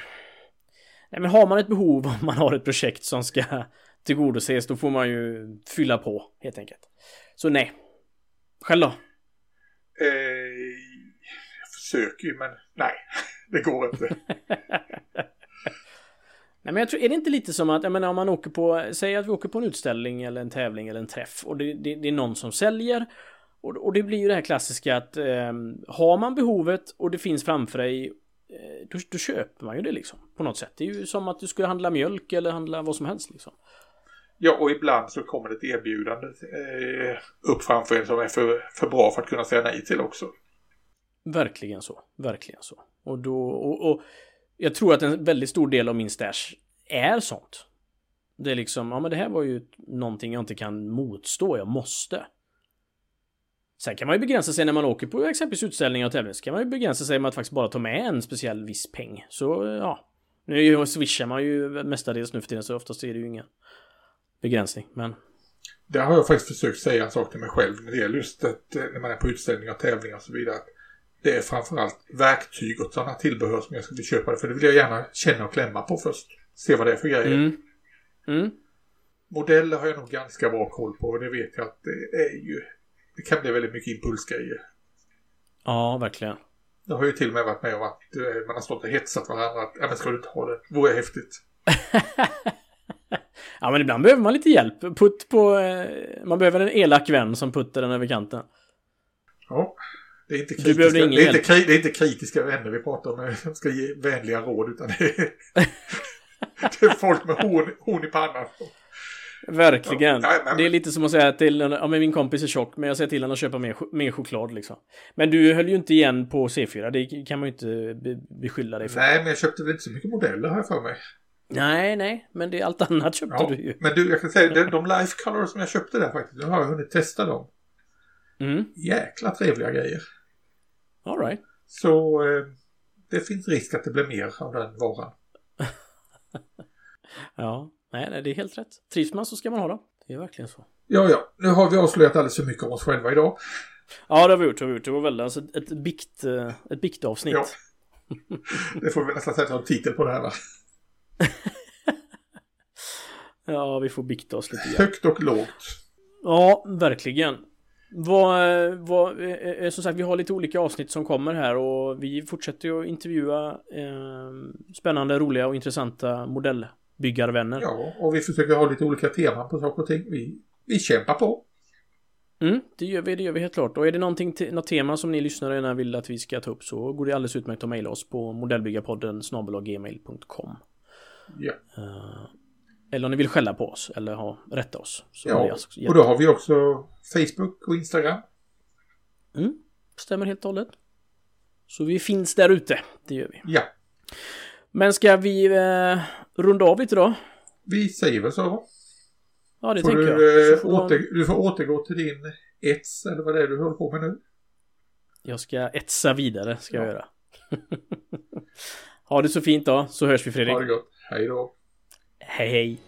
Nej men har man ett behov om man har ett projekt som ska tillgodoses då får man ju fylla på helt enkelt. Så nej. Själv då? Eh, försöker ju men nej, [laughs] det går inte. [laughs] Nej men jag tror, är det inte lite som att, jag menar om man åker på, säg att vi åker på en utställning eller en tävling eller en träff och det, det, det är någon som säljer och, och, det blir ju det här klassiska att eh, har man behovet och det finns framför dig eh, då, då, köper man ju det liksom på något sätt. Det är ju som att du skulle handla mjölk eller handla vad som helst liksom. Ja, och ibland så kommer det ett erbjudande eh, upp framför en som är för, för bra för att kunna säga nej till också. Verkligen så, verkligen så. Och då, och, och jag tror att en väldigt stor del av min stash är sånt. Det är liksom, ja men det här var ju någonting jag inte kan motstå, jag måste. Sen kan man ju begränsa sig när man åker på exempelvis utställningar och tävlingar. Så kan man ju begränsa sig med att faktiskt bara ta med en speciell viss peng. Så ja. Nu swishar man ju mestadels nu för tiden så oftast är det ju ingen begränsning. Men... Där har jag faktiskt försökt säga en sak till mig själv när det gäller just att eh, när man är på utställningar, och tävlingar och så vidare. Det är framförallt verktyg och sådana tillbehör som jag skulle köpa. För det vill jag gärna känna och klämma på först. Se vad det är för grejer. Mm. Mm. Modeller har jag nog ganska bra koll på och det vet jag att det är ju det kan bli väldigt mycket impulsgrejer. Ja, verkligen. Jag har ju till och med varit med om att eh, man har stått och hetsat varandra att ja men ska du inte ha det? Det vore häftigt. [laughs] ja men ibland behöver man lite hjälp. Putt på... Eh, man behöver en elak vän som puttar den över kanten. Ja. Det är inte kritiska, det är inte, det är inte kritiska vänner vi pratar om som ska ge vänliga råd utan det är, [laughs] det är folk med horn, horn i pannan. Verkligen. Ja, det är lite som att säga till en, ja men min kompis är tjock men jag säger till honom att köpa mer, mer choklad liksom. Men du höll ju inte igen på C4, det kan man ju inte be, beskylla dig för. Nej, men jag köpte väl inte så mycket modeller här för mig. Nej, nej, men det är allt annat köpte ja, du ju. Men du, jag kan säga, [laughs] de, Life Colors som jag köpte där faktiskt, nu har jag hunnit testa dem. Mm. Jäkla trevliga grejer. Alright. Så eh, det finns risk att det blir mer av den varan. [laughs] ja. Nej, nej, det är helt rätt. Trivs man så ska man ha dem. Det är verkligen så. Ja, ja. Nu har vi avslöjat alldeles för mycket om oss själva idag. Ja, det har vi gjort. Det, har vi gjort. det var väl alltså ett, bikt, eh, ett biktavsnitt. Ja. [laughs] Det får vi nästan sätta som titel på det här va? [laughs] ja, vi får bikta oss lite grann. Högt och lågt. Ja, verkligen. Vad, vad, eh, eh, som sagt, vi har lite olika avsnitt som kommer här och vi fortsätter ju att intervjua eh, spännande, roliga och intressanta modell byggarvänner. Ja, och vi försöker ha lite olika teman på saker och ting. Vi, vi kämpar på. Mm, det gör vi, det gör vi helt klart. Och är det någonting, något tema som ni lyssnare vill att vi ska ta upp så går det alldeles utmärkt att mejla oss på modellbyggarpodden snabelaggmail.com. Ja. Uh, eller om ni vill skälla på oss eller ha, rätta oss. Ja, alltså och då har vi också Facebook och Instagram. Mm, stämmer helt och hållet. Så vi finns där ute, det gör vi. Ja. Men ska vi eh, runda av lite då? Vi säger väl så. Ja, det får tänker du, jag. Får åter, du får återgå till din ets, eller vad det är du håller på med nu. Jag ska etsa vidare, ska ja. jag göra. [laughs] ha det så fint då, så hörs vi Fredrik. Ha det gott. Hej då. Hej hej!